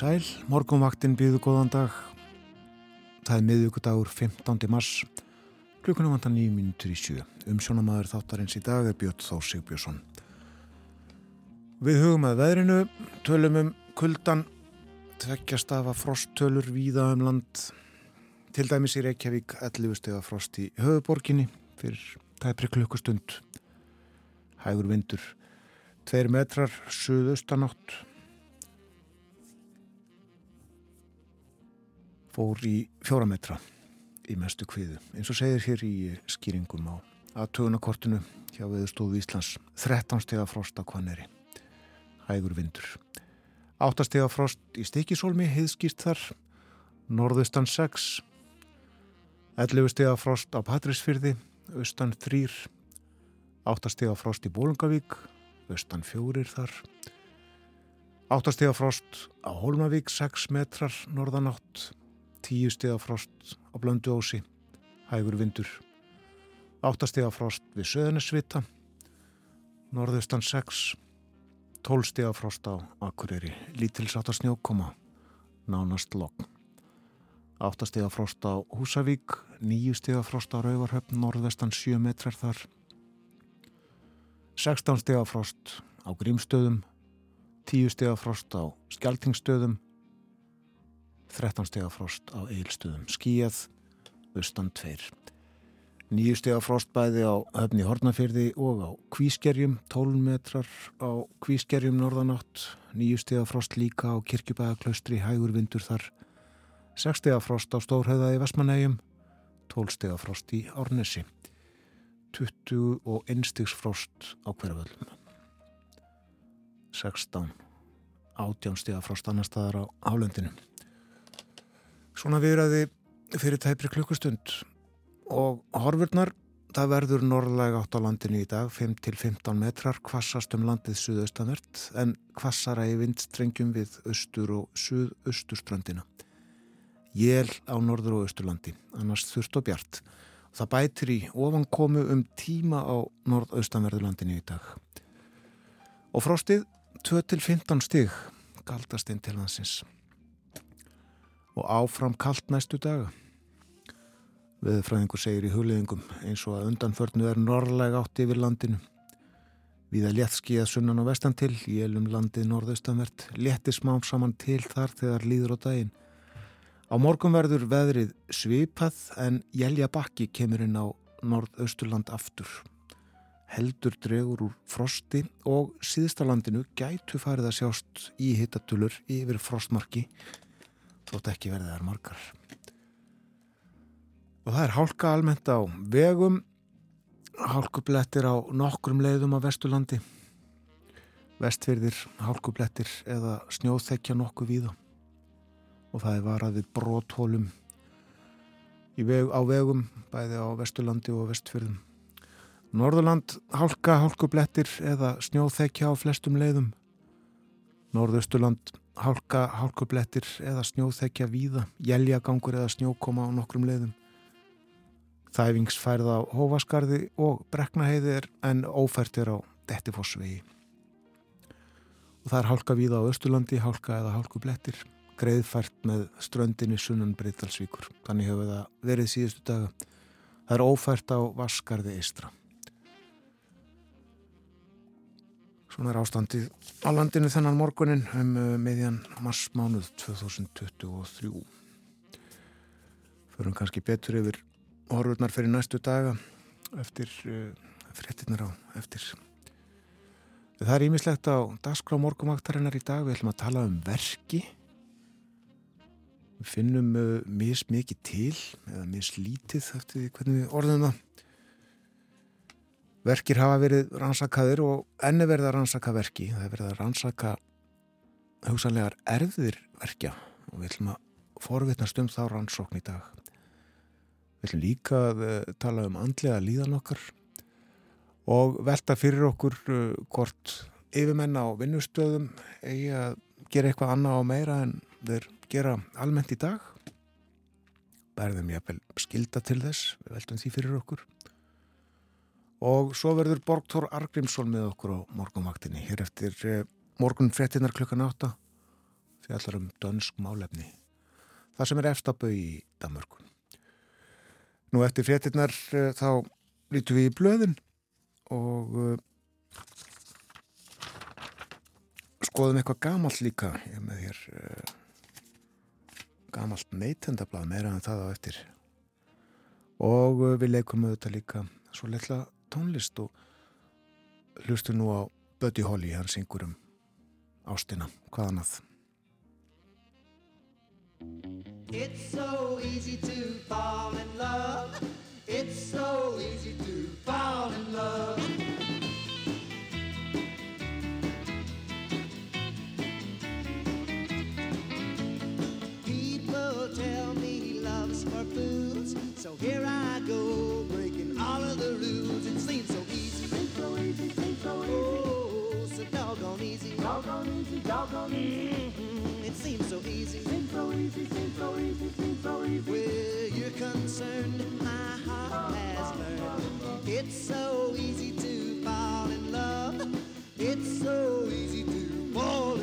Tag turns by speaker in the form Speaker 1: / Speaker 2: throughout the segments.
Speaker 1: Sæl, morgunvaktin býðu góðan dag. Það er miðugudagur 15. mars, klukkunum vantar nýjum mínutur í sjö. Umsjónamaður þáttarins í dag er Björn Þór Sigbjörnsson. Við hugum að veðrinu, tölum um kuldan, tveggjast af að frosttölur víða um land. Til dæmis í Reykjavík 11 steg af frost í höfuborginni fyrir tæpri klukkustund. Hægur vindur, tveir metrar, suðaustanátt. Fór í fjóra metra í mestu kviðu. Eins og segir hér í skýringum á aðtögunakortinu hjá viðstóðu Íslands 13 steg af frost á Kvaneri. Hægur vindur. 8 steg af frost í Stikisólmi, heiðskýrt þar. Norðustan 6. 11 steg af frost á Patrísfyrði, austan 3. 8 steg af frost í Bólungavík, austan 4 þar. 8 steg af frost á Hólmavík, 6 metrar norðanátt tíu stiga frost á blöndu ósi, hægur vindur, áttastiga frost við söðunisvita, norðustan 6, tólstiga frost á Akureyri, lítilsáta snjókoma, nánast lokn. Áttastiga frost á Húsavík, nýju stiga frost á Rauvarhöfn, norðvestan 7 metrar þar, 16 stiga frost á Grímstöðum, 10 stiga frost á Skeltingstöðum, 13 steg af frost á eilstöðum skíjað, austan 2 9 steg af frost bæði á höfni Hortnafyrði og á Kvískerjum. 12 metrar á Kvískerjum norðanátt. 9 steg af frost líka á Kirkjubæðaklaustri hægur vindur þar. 6 steg af frost á Stórhauða í Vestmanægjum 12 steg af frost í Árnesi. 20 og 1 stegs frost á hverjaföllum 16 átján steg af frost annar staðar á Hálendinu Svona viðræði fyrir tæpri klukkustund og horfurnar, það verður norðlega átt á landinu í dag, 5-15 metrar, kvassast um landið suðaustanvert en kvassara í vindstrengjum við austur og suðausturströndina. Jél á norður og austurlandi, annars þurft og bjart. Það bætir í ofankomu um tíma á norðaustanverðurlandinu í dag. Og frostið 2-15 stig, galdast inn til hansins og áfram kallt næstu daga. Veðurfræðingur segir í huliðingum eins og að undanförnu er norrlega átt yfir landinu. Víða léttskíða sunnan og vestan til, í elum landið norðaustanvert, létti smám saman til þar þegar líður á daginn. Á morgun verður veðrið svipað en Jelja Bakki kemur inn á norðausturland aftur. Heldur dregur úr frosti og síðstalandinu gætu farið að sjást í hittatulur yfir frostmarki þótt ekki verði þar margar. Og það er hálka almennt á vegum, hálkublettir á nokkrum leiðum á Vesturlandi, vestfyrðir, hálkublettir eða snjóþekja nokkuð víða og það er varaðið bróthólum veg, á vegum, bæði á Vesturlandi og Vestfyrðum. Norðurland hálka, hálkublettir eða snjóþekja á flestum leiðum. Norðausturland hálka, hálkublettir eða snjóþekja víða, jæljagangur eða snjókoma á nokkrum leiðum. Þæfingsfærð á Hófaskarði og Breknaheiði er en ófært er á Dettifossvegi. Og það er hálka víða á Östurlandi, hálka eða hálkublettir, greiðfært með ströndinni sunnan Breitalsvíkur. Þannig hefur það verið síðustu daga. Það er ófært á Vaskarði Eistra. Svona er ástandið á landinu þennan morgunin um uh, meðjan marsmánuð 2023. Förum kannski betur yfir horfurnar fyrir næstu daga eftir uh, fréttinnar á eftir. Það er ímislegt á dagskrá morgumaktarinnar í dag. Við ætlum að tala um verki. Við finnum uh, mis mikið til eða mis lítið eftir hvernig við orðum það. Verkir hafa verið rannsakaðir og enni verið að rannsaka verki. Það er verið að rannsaka hugsanlegar erðir verkja og við ætlum að forvitnast um þá rannsókn í dag. Við ætlum líka að uh, tala um andlega líðan okkar og velta fyrir okkur uh, hvort yfirmenn á vinnustöðum eigi að gera eitthvað annað á meira en þeir gera almennt í dag. Bærðum ég að skilda til þess, við veltum því fyrir okkur og svo verður Borgþór Argrímsson með okkur á morgunvaktinni hér eftir eh, morgun frettinnar klukkan átta fjallar um dönsk málefni. Það sem er efstabau í Danmörku. Nú eftir fréttinnar uh, þá lítum við í blöðin og uh, skoðum eitthvað gamalt líka. Ég með þér uh, gamalt neytendablað meira en það á eftir. Og við leikum auðvitað líka svo letla tónlist og hlustu nú á Buddy Holly, hann syngur um ástina, hvað annað It's so easy to fall in love. It's so easy to fall in love Doggone easy, mm-hmm. It seems so easy. Seems so easy, seems so easy, seems so easy. Where you're concerned my heart has learned. It's so easy to fall in love. It's so easy to fall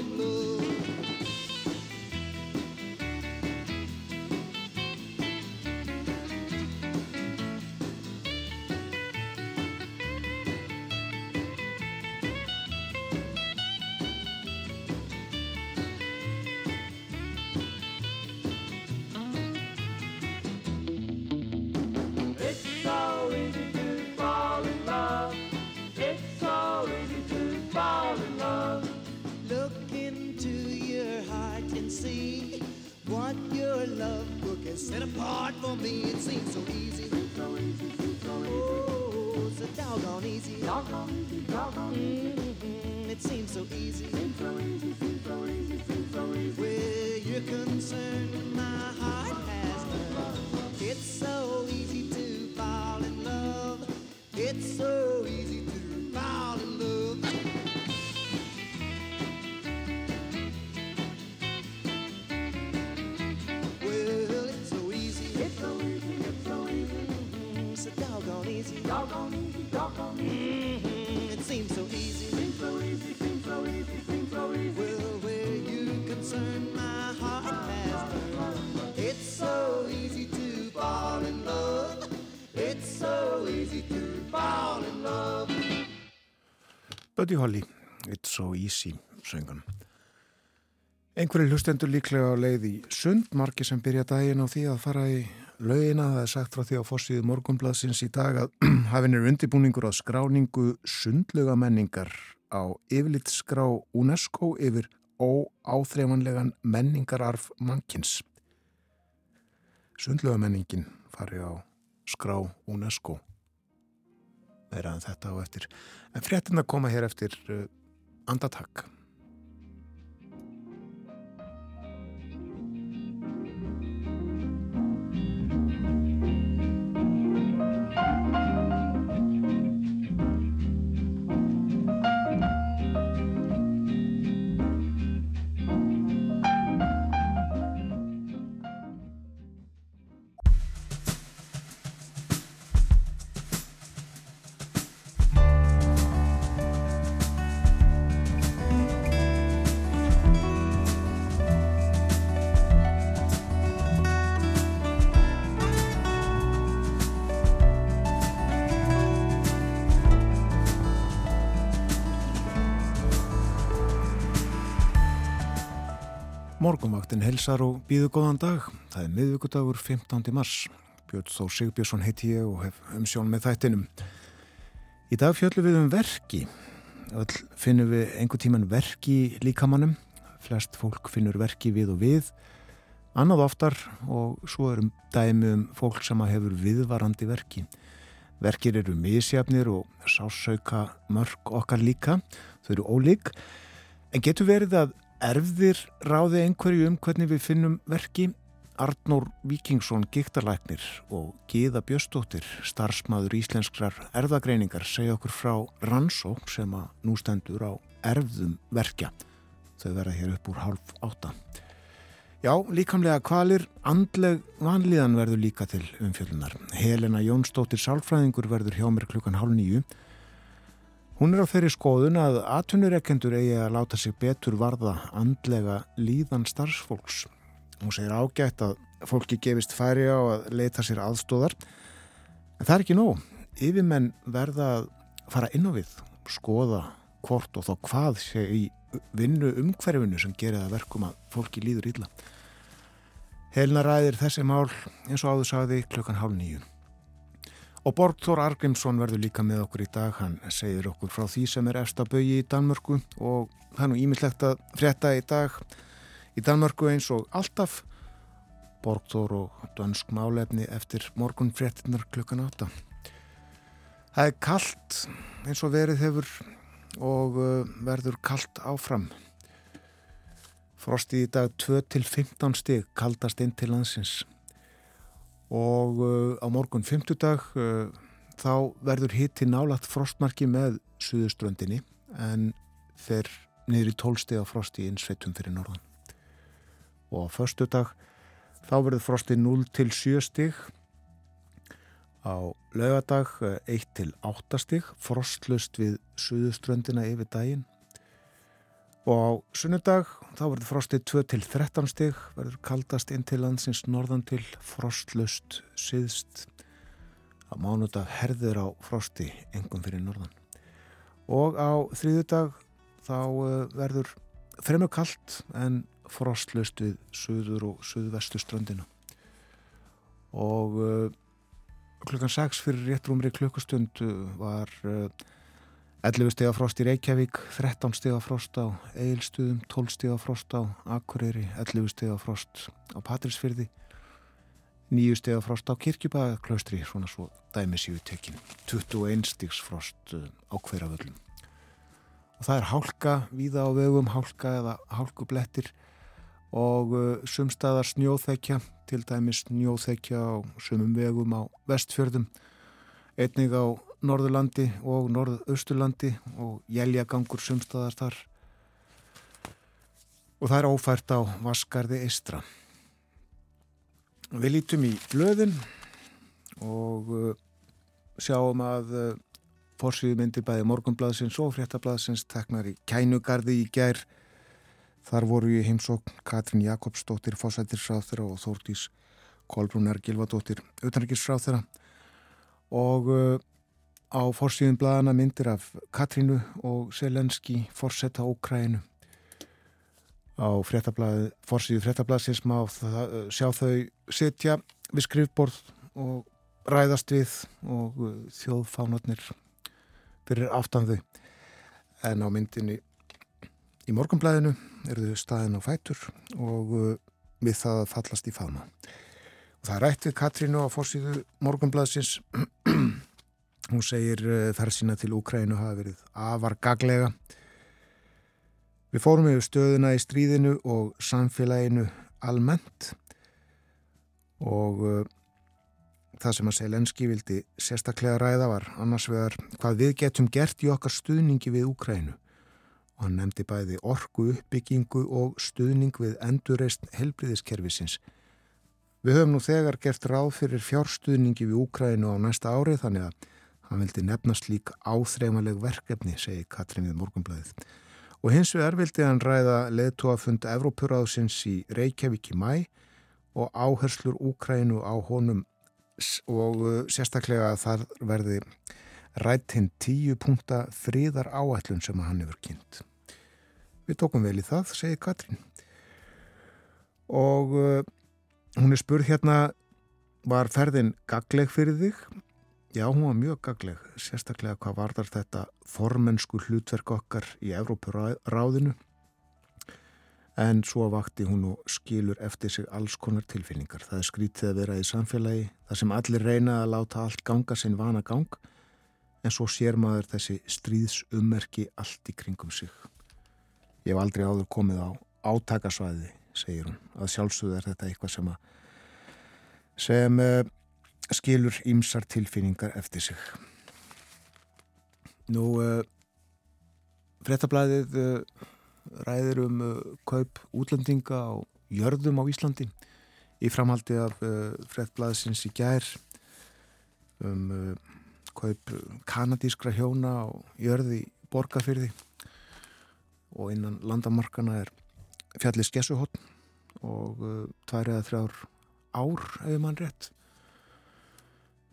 Speaker 1: set apart for me. It seems so easy. So easy, so easy. Oh, so doggone easy. Doggone easy, doggone easy. Mm-hmm. It seems so easy. Seems so easy, Buddy Holly, It's so easy, söngan. Einhverju hlustendur líklega á leið í sund, margi sem byrja daginn á því að fara í laugina. Það er sagt frá því á fossiðu morgunbladsins í dag að hafinn er undibúningur á skráningu sundluga menningar á yfirlitskrá UNESCO yfir óáþreifanlegan menningararf mannkins. Sundluga menningin fari á skrá UNESCO. Meira en þetta á eftir. En fréttina koma hér eftir uh, andatakk. Morgumvaktin helsar og býðu góðan dag. Það er miðvíkudagur 15. mars. Björn Þó Sigbjörnsson heiti ég og hef umsjón með þættinum. Í dag fjöllum við um verki. Öll finnum við einhver tíman verki líkamannum. Flest fólk finnur verki við og við. Annað oftar og svo erum dæmi um fólk sem hefur viðvarandi verki. Verkir eru misjafnir og sásauka mörg okkar líka. Þau eru ólík. En getur verið að erfðir ráði einhverju um hvernig við finnum verki. Arnór Víkingsson gíktarlæknir og Gíða Bjöstóttir starfsmaður íslenskrar erðagreiningar segja okkur frá rannsók sem að nú stendur á erfðum verkja. Þau verða hér upp úr hálf átta. Já, líkamlega kvalir andleg vanlíðan verður líka til umfjöldunar Helena Jónsdóttir Sálfræðingur verður hjá mér klukkan hálf nýju Hún er á þeirri skoðun að atvinnureikendur eigi að láta sig betur varða andlega líðan starfsfólks. Hún segir ágætt að fólki gefist færi á að leita sér aðstóðar. En það er ekki nóg. Yfirmenn verða að fara inn á við, skoða hvort og þá hvað sé í vinnu umhverfinu sem gerir það verkum að fólki líður illa. Helna ræðir þessi mál eins og áður sagði klukkan hálf nýju. Og Borgþór Argrímsson verður líka með okkur í dag, hann segir okkur frá því sem er eftir að bögi í Danmörku og það er nú ímyndlegt að frétta í dag í Danmörku eins og alltaf Borgþór og dönsk málefni eftir morgun fréttinnar klukkan átta. Það er kallt eins og verið hefur og uh, verður kallt áfram. Frostið í dag 2-15 stig kaldast inn til landsins og uh, á morgun 50 dag uh, þá verður hitti nálagt frostmarki með suðuströndinni en þeir niður í tólsteg á frosti í innsveitum fyrir norðan. Og á förstu dag þá verður frosti 0 til 7 stig. Á lögadag 1 uh, til 8 stig frostlust við suðuströndina yfir daginn og á sunnudag. Þá verður frostið 2 til 13 stig verður kaldast inn til landsins norðan til frostlust síðst á mánudag herður á frosti engum fyrir norðan. Og á þrýðudag þá uh, verður fremur kallt en frostlust við söður og söðvestu strandina og uh, klukkan 6 fyrir réttrumri klukkustund uh, var 11 steg af frost í Reykjavík, 13 steg af frost á Eilstuðum, 12 steg af frost á Akureyri, 11 steg af frost á Patrísfyrði, 9 steg af frost á Kirkjubæðaklaustri, svona svo dæmis í uttekinu, 21 stegs frost uh, á hverjaföllum. Og það er hálka, víða á vegum, hálka eða hálkublettir og uh, sumstaðar snjóþekja, til dæmis snjóþekja á sumum vegum á vestfjörðum, einnig á Norðurlandi og Norðausturlandi og jæljagangur sumstaðar þar og það er ófært á Vaskarði Eistra. Við lítum í blöðin og uh, sjáum að uh, fórsvíðmyndir bæði morgunblaðsins og fréttablaðsins teknar í kænugarði í gær. Þar voru í heimsókn Katrin Jakobsdóttir, fósættirsráþra og Þórtís Kolbrúnar Gilvadóttir, utanrikiðsráþra og uh, á fórsíðum bladana myndir af Katrínu og Selenski fórsetta Ókrænu á fórsíðu fréttablaðsins má það, sjá þau setja við skrifborð og ræðast við og uh, þjóðfánarnir fyrir aftan þau. En á myndinni í morgunblæðinu eru þau staðin á fætur og uh, við það fallast í fána. Og það rætt við Katrínu á fórsíðu morgunblæðsins Hún segir eh, þar sína til Úkrænu hafa verið afar gaglega. Við fórum yfir stöðuna í stríðinu og samfélaginu almennt og uh, það sem að Selenski vildi sérstaklega ræða var annars vegar hvað við getum gert í okkar stuðningi við Úkrænu og hann nefndi bæði orgu uppbyggingu og stuðning við endurreist helbriðiskerfisins. Við höfum nú þegar gert ráð fyrir fjárstuðningi við Úkrænu á næsta árið þannig að Hann vildi nefnast lík áþreifanleg verkefni, segi Katrín við morgunblæðið. Og hins vegar vildi hann ræða leðtóafund Evrópuráðsins í Reykjavík í mæ og áherslur Úkrænu á honum og uh, sérstaklega það verði rætt hinn tíu punta fríðar áætlun sem hann hefur kynnt. Við tókum vel í það, segi Katrín. Og uh, hún er spurð hérna, var ferðin gagleg fyrir þig? Já, hún var mjög gagleg, sérstaklega hvað varðar þetta formensku hlutverk okkar í Evrópuráðinu en svo vakti hún og skilur eftir sig alls konar tilfinningar. Það er skrítið að vera í samfélagi, það sem allir reyna að láta allt ganga sinn vana gang en svo sér maður þessi stríðsummerki allt í kringum sig. Ég hef aldrei áður komið á átakasvæði, segir hún, að sjálfsögðu er þetta eitthvað sem að sem eh, skilur ímsar tilfinningar eftir sig. Nú, uh, frettablaðið uh, ræðir um uh, kaup útlendinga á jörðum á Íslandi. Í framhaldi af frettblaðsins í gær um kaup kanadískra hjóna á jörði borgarfyrði og innan landamarkana er fjallis Gessuhotn og tvær eða þrjár ár ef mann rétt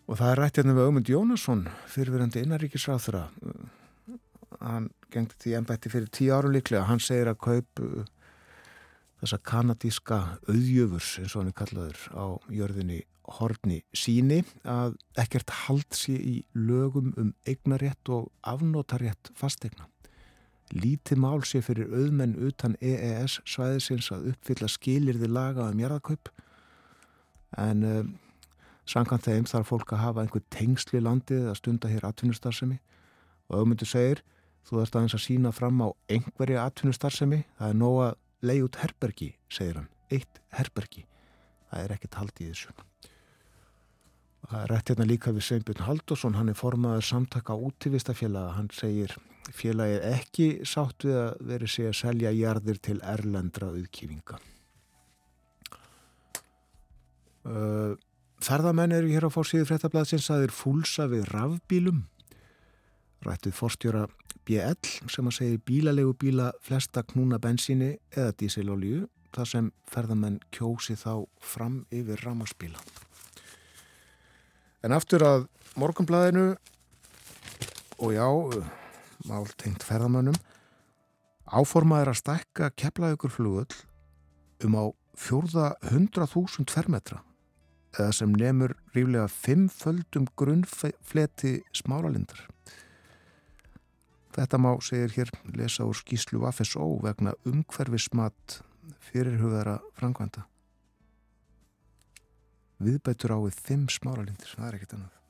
Speaker 1: og það er rætt hérna við Ögmund Jónasson fyrirverandi innaríkisráþura hann gengti því ennbætti fyrir tíu árum líklega. Hann segir að kaup uh, þessa kanadíska auðjöfurs eins og hann er kallaður á jörðinni horni síni að ekkert hald sé í lögum um eignarétt og afnótarétt fastegna lítið mál sé fyrir auðmenn utan EES svæðisins að uppfylla skilirði laga um jarðakaup. En samkvæmt þeim þarf fólk að hafa einhver tengsli landið að stunda hér atvinnustarfsemi. Og auðmyndu segir þú þarfst aðeins að sína fram á einhverja atvinnustarfsemi. Það er nóg að leið út herbergi, segir hann. Eitt herbergi, það er ekkert hald í þessu. Það er rætt hérna líka við Sveinbjörn Haldursson, hann er formaður samtaka útivistafélaga, hann segir félagið ekki sátt við að veri sig að selja jarðir til erlendra auðkýfinga. Uh, ferðamenn eru hér á fórsíðu fréttablaðsins að þeir fúlsa við rafbílum. Rættið fórstjóra BL sem að segja bílalegu bíla flesta knúna bensíni eða dísilolíu, þar sem ferðamenn kjósi þá fram yfir ramarsbíla. En aftur að morgunblæðinu og já, mál tengt ferðamönnum, áformaður að stækka keflaðugur flugull um á fjórða 100.000 fermetra eða sem nefnur ríflega fimmföldum grunnfleti smáralindar. Þetta má, segir hér, lesa úr skíslu FSO vegna umhverfismat fyrirhugara framkvæmda viðbætur á við fimm smáralindir, það er ekkert annað.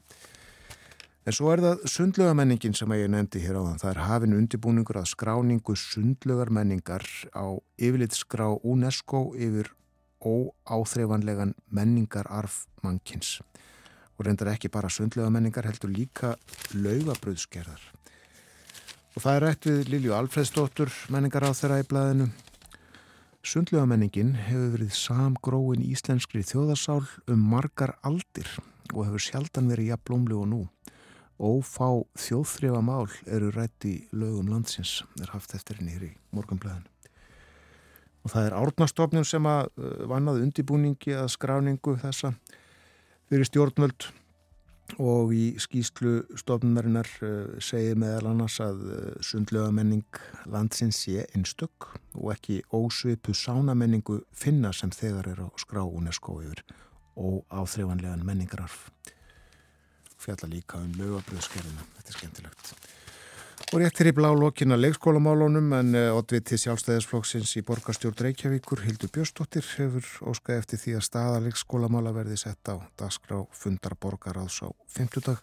Speaker 1: En svo er það sundlögamenningin sem ég nefndi hér á þann. Það er hafinn undibúningur að skráningu sundlögarmenningar á yfirlitskrá UNESCO yfir óáþreifanlegan menningararf mannkins. Og reyndar ekki bara sundlögamenningar heldur líka laugabröðskerðar. Og það er rætt við Lilju Alfredsdóttur menningar á þeirra í blæðinu Sundlegamenningin hefur verið samgróin íslenskri þjóðasál um margar aldir og hefur sjaldan verið jafnblómlu og nú. Ófá þjóðþrifa mál eru rætt í lögum landsins, er haft eftir henni hér í morgunblæðinu. Og það er árnastofnum sem að uh, vannaði undibúningi að skráningu þessa fyrir stjórnvöld. Og í skýslu stofnunarinnar uh, segir meðal annars að uh, sundlögamenning landsins sé einstök og ekki ósvipu sánamenningu finna sem þegar er á skrá UNESCO yfir og áþreifanlegan menningararf. Fjalla líka um lögabröðskerðina þetta er skemmtilegt og réttir í blá lokina leikskólamálunum en eh, oddviti sjálfstæðisflokksins í borgarstjórn Reykjavíkur Hildur Björstóttir hefur óskað eftir því að staða leikskólamála verði sett á dagskrá fundar borgaráðs á 50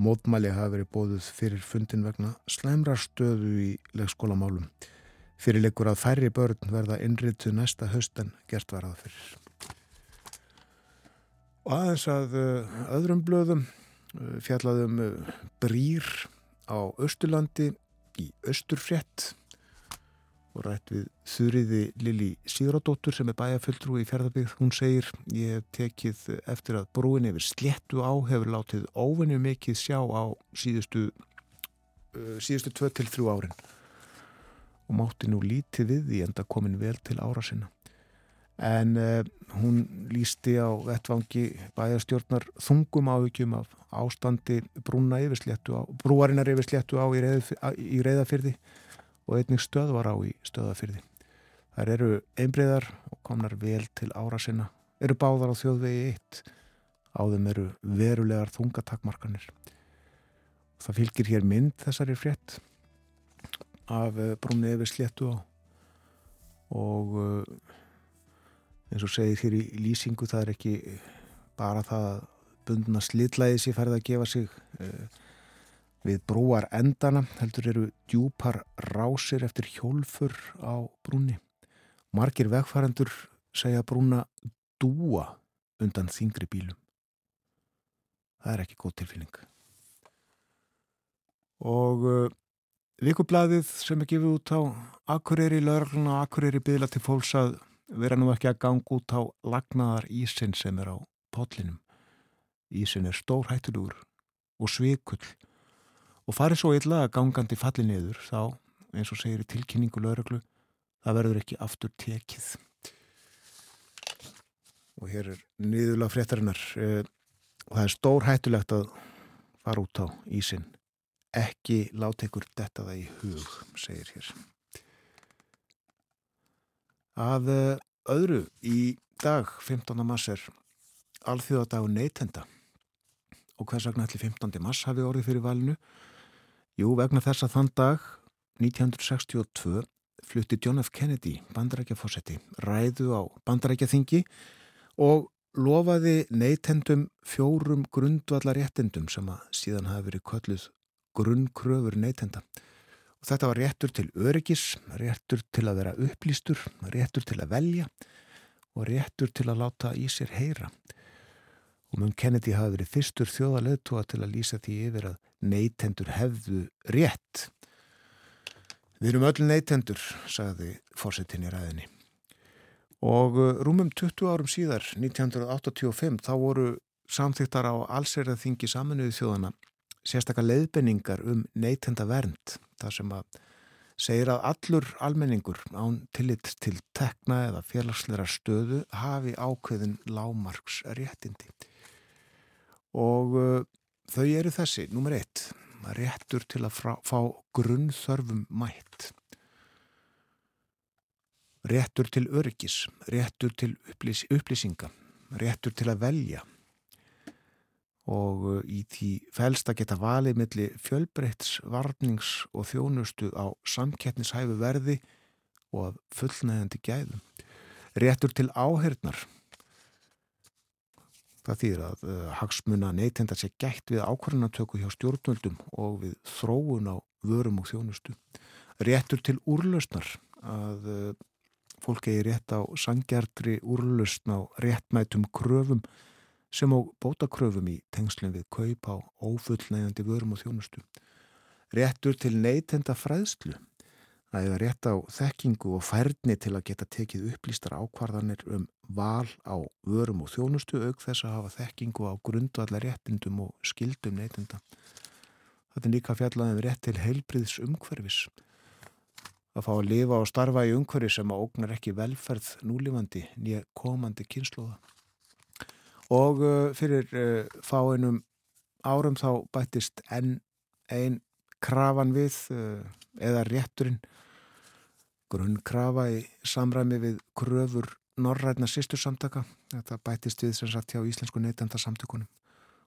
Speaker 1: mótmæli hafi verið bóðuð fyrir fundin vegna slæmrarstöðu í leikskólamálum fyrirleikur að færri börn verða innrýttu næsta höst en gert var að fyrir. Og aðeins að uh, öðrum blöðum uh, fjallaðum brýr á Östurlandi í Östurfjett og rætt við þurriði Lili Sigradóttur sem er bæjarfulltrú í fjörðarbygg. Hún segir ég hef tekið eftir að brúin yfir sléttu á hefur látið óvenju mikið sjá á síðustu síðustu 2-3 árin og mátti nú lítið við því enda komin vel til ára sinna. En uh, hún lísti á vettvangi bæjarstjórnar þungum áhugjum af ástandi brúna yfirsléttu á, brúarinnar yfirsléttu á í, reið, í reyðafyrði og einnig stöðvar á í stöðafyrði. Þar eru einbreyðar og komnar vel til ára sinna, eru báðar á þjóðvegi eitt, á þeim eru verulegar þungatakmarkanir. Það fylgir hér mynd þessari frétt af eh, brúnni yfir sléttu á og eh, eins og segir hér í lýsingu það er ekki bara það að bundna slitlæði sér færði að gefa sig eh, við brúar endana heldur eru djúpar rásir eftir hjólfur á brúnni. Margir vegfærandur segja brúna dúa undan þingri bílum. Það er ekki góð tilfinning. Og Vikublaðið sem er gefið út á Akureyri laurgluna og Akureyri byggla til fólks að vera nú ekki að ganga út á lagnaðar ísin sem er á potlinum. Ísin er stór hættulegur og svikull. Og farið svo illa að gangandi falli niður þá, eins og segir í tilkynningu lauruglu, það verður ekki aftur tekið. Og hér er niðurlega fréttarinnar. Eh, og það er stór hættulegt að fara út á ísin ekki láta ykkur detta það í hug segir hér að eh, öðru í dag 15. mars er alþjóðadagur neytenda og hvers vegna allir 15. mars hafi orðið fyrir valinu Jú, vegna þess að þann dag 1962 flutti John F. Kennedy bandarækjafósetti ræðu á bandarækjaþingi og lofaði neytendum fjórum grundvallaréttendum sem að síðan hafi verið kölluð grunnkröfur neytenda. Og þetta var réttur til öryggis, réttur til að vera upplýstur, réttur til að velja og réttur til að láta í sér heyra. Og mun Kennedy hafi verið fyrstur þjóðaleðtúa til að lýsa því yfir að neytendur hefðu rétt. Við erum öll neytendur, sagði fórsetin í ræðinni. Og uh, rúmum 20 árum síðar, 1985, þá voru samþýttar á allsverðarþingi saminuði þjóðana sérstakar leiðbenningar um neytenda vernd. Það sem að segir að allur almenningur án tillit til tekna eða félagsleira stöðu hafi ákveðin lámarks réttindi. Og uh, þau eru þessi, nummer eitt, réttur til að frá, fá grunnþörfum mætt réttur til öryggis, réttur til upplýs, upplýsinga, réttur til að velja og uh, í því fælst að geta valið millir fjölbreyts, varnings og þjónustu á samkettnishæfu verði og fullnægandi gæðum. Réttur til áhernar. Það þýðir að uh, hagsmuna neytenda sé gætt við ákvarðanatöku hjá stjórnvöldum og við þróun á vörum og þjónustu. Réttur til úrlausnar að uh, fólk eigi rétt á sangjartri úrlustn á réttmætum kröfum sem á bótakröfum í tengslinn við kaup á ófullnægandi vörum og þjónustu. Réttur til neytenda fræðslu, það er rétt á þekkingu og færni til að geta tekið upplýstar ákvarðanir um val á vörum og þjónustu auk þess að hafa þekkingu á grundvallar réttindum og skildum neytenda. Þetta er líka fjallaðið um rétt til heilbriðs umhverfis að fá að lifa og starfa í umhverju sem að ógnar ekki velferð núlifandi nýja komandi kynnslóða. Og uh, fyrir uh, fáinum árum þá bættist enn einn krafan við uh, eða rétturinn grunnkrafa í samræmi við kröfur norræna sýstursamtaka. Þetta bættist við sem sagt hjá Íslensku neytendasamtökunum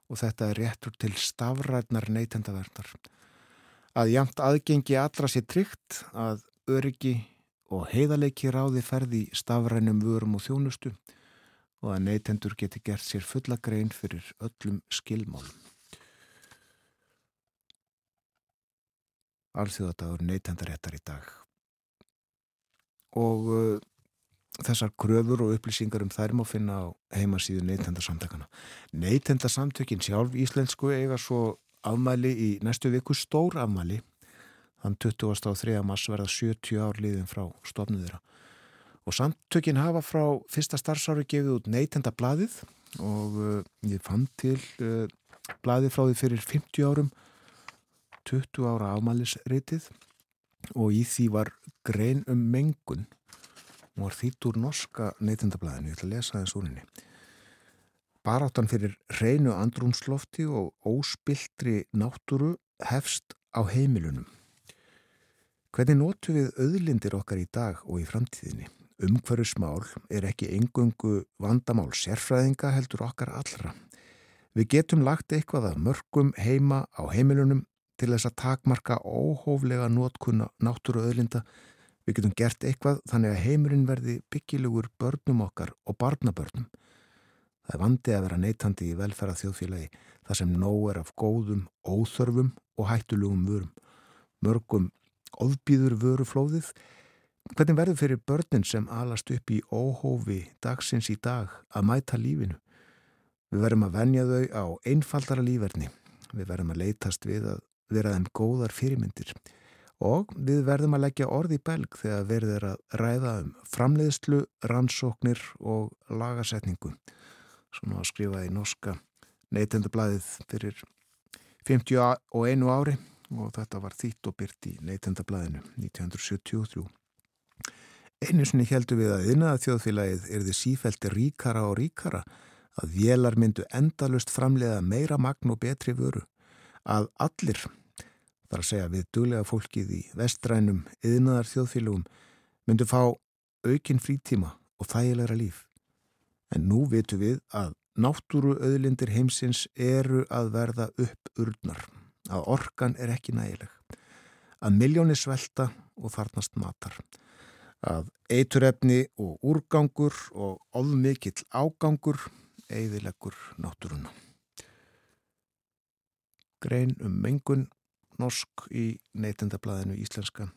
Speaker 1: og þetta er réttur til stafrætnar neytendaverndar. Að jamt aðgengi allra sér tryggt að öryggi og heiðaleiki ráði ferði stafrænum vörum og þjónustu og að neytendur geti gert sér fulla grein fyrir öllum skilmálum. Alþjóðadagur neytendaréttar í dag. Og uh, þessar kröfur og upplýsingar um þær má finna á heimasíðu neytendarsamtökana. Neytendarsamtökin sjálf íslensku eiga svo afmæli í næstu viku stór afmæli Þann 23. mars verða 70 ár liðin frá stofnuðira. Og samtökin hafa frá fyrsta starfsári gefið út neytenda bladið og uh, ég fann til uh, bladið frá því fyrir 50 árum, 20 ára ámælisritið og í því var grein um mengun og var þýtt úr norska neytendablaðinu, ég ætla að lesa þess úrinni. Baráttan fyrir reynu andrumslofti og óspiltri náttúru hefst á heimilunum. Hvernig nótu við auðlindir okkar í dag og í framtíðinni? Umhverfismál er ekki engöngu vandamál sérfræðinga heldur okkar allra. Við getum lagt eitthvað að mörgum heima á heimilunum til þess að takmarka óhóflega nótkunna náttúru auðlinda. Við getum gert eitthvað þannig að heimurinn verði byggilegur börnum okkar og barnabörnum. Það er vandi að vera neytandi í velferða þjóðfélagi þar sem nóg er af góðum, óþörfum og hættulugum vörum. Mörgum ofbýður vöruflóðið hvernig verður fyrir börnin sem alast upp í óhófi dagsins í dag að mæta lífinu? Við verðum að venja þau á einfaldara líferni. Við verðum að leytast við að vera þeim góðar fyrirmyndir. Og við verðum að leggja orði í belg þegar verður að ræða um framleiðslu, rannsóknir og lagasetningu. Svona að skrifa í norska neytendablaðið fyrir 51 ári og þetta var þýtt og byrt í neytendablaðinu 1973. Einu sinni heldur við að ynaða þjóðfélagið er þið sífælti ríkara og ríkara að vélar myndu endalust framlega meira magn og betri vöru að allir, þar að segja við duglega fólkið í vestrænum yðnaðar þjóðfélagum myndu fá aukinn frítíma og þægilegra líf. En nú vitum við að náttúru öðlindir heimsins eru að verða upp urnar að orkan er ekki nægileg, að miljóni svelta og þarnast matar, að eiturefni og úrgangur og ofmikill ágangur eigðilegur náttúruna. Grein um mengun norsk í neytendablaðinu íslenska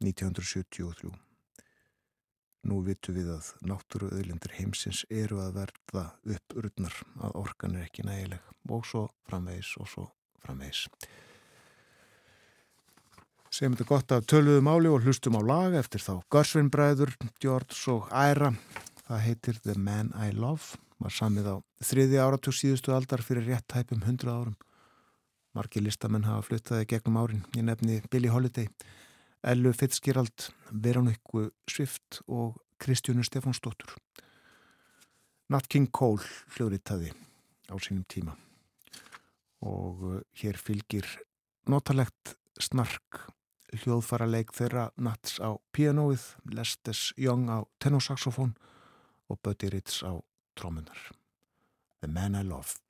Speaker 1: 1973. Nú vitum við að náttúru öðlindir heimsins eru að verða upp urnar að orkan er ekki nægileg og svo framvegis og svo framvegs. Segjum þetta gott af töluðu máli og hlustum á lag eftir þá Garsvinbræður, George og Æra. Það heitir The Man I Love. Var samið á þriði áratug síðustu aldar fyrir rétt tæpum hundra árum. Marki listamenn hafa fluttaði gegnum árin. Ég nefni Billie Holiday, Ellu Fitzgerald, Veronikku Swift og Kristjónu Stefánsdóttur. Nat King Cole hljóðritaði á sínum tíma og uh, hér fylgir notalegt snark hljóðfara leik þeirra Nats á pianoið, Lestes Young á tenorsaxofón og Buddy Ritz á trómunar. The Man I Love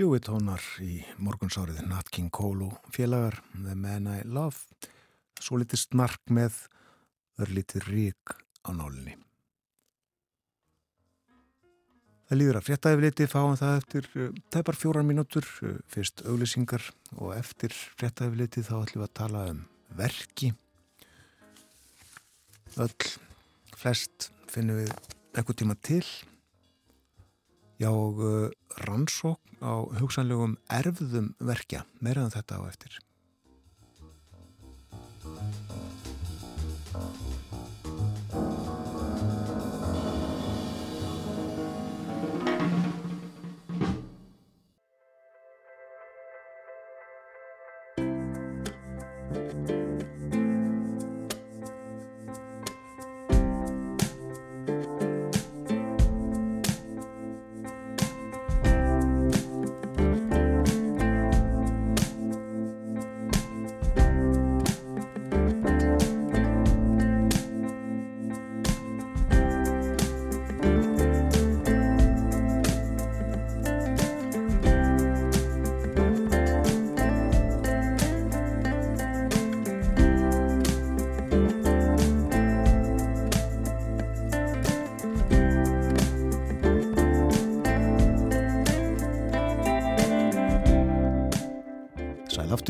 Speaker 1: Ljúi tónar í morgunsárið Nat King Cole og félagar The Man I Love svo litið snark með örlítið rík á nálinni. Það líður að fréttaefliti fáum það eftir uh, tæpar fjóran mínútur, uh, fyrst auglýsingar og eftir fréttaefliti þá ætlum við að tala um verki. Öll, flest finnum við eitthvað tíma til. Já og uh, rannsók á hugsanlegum erfðum verkja, meiraðan þetta á eftir.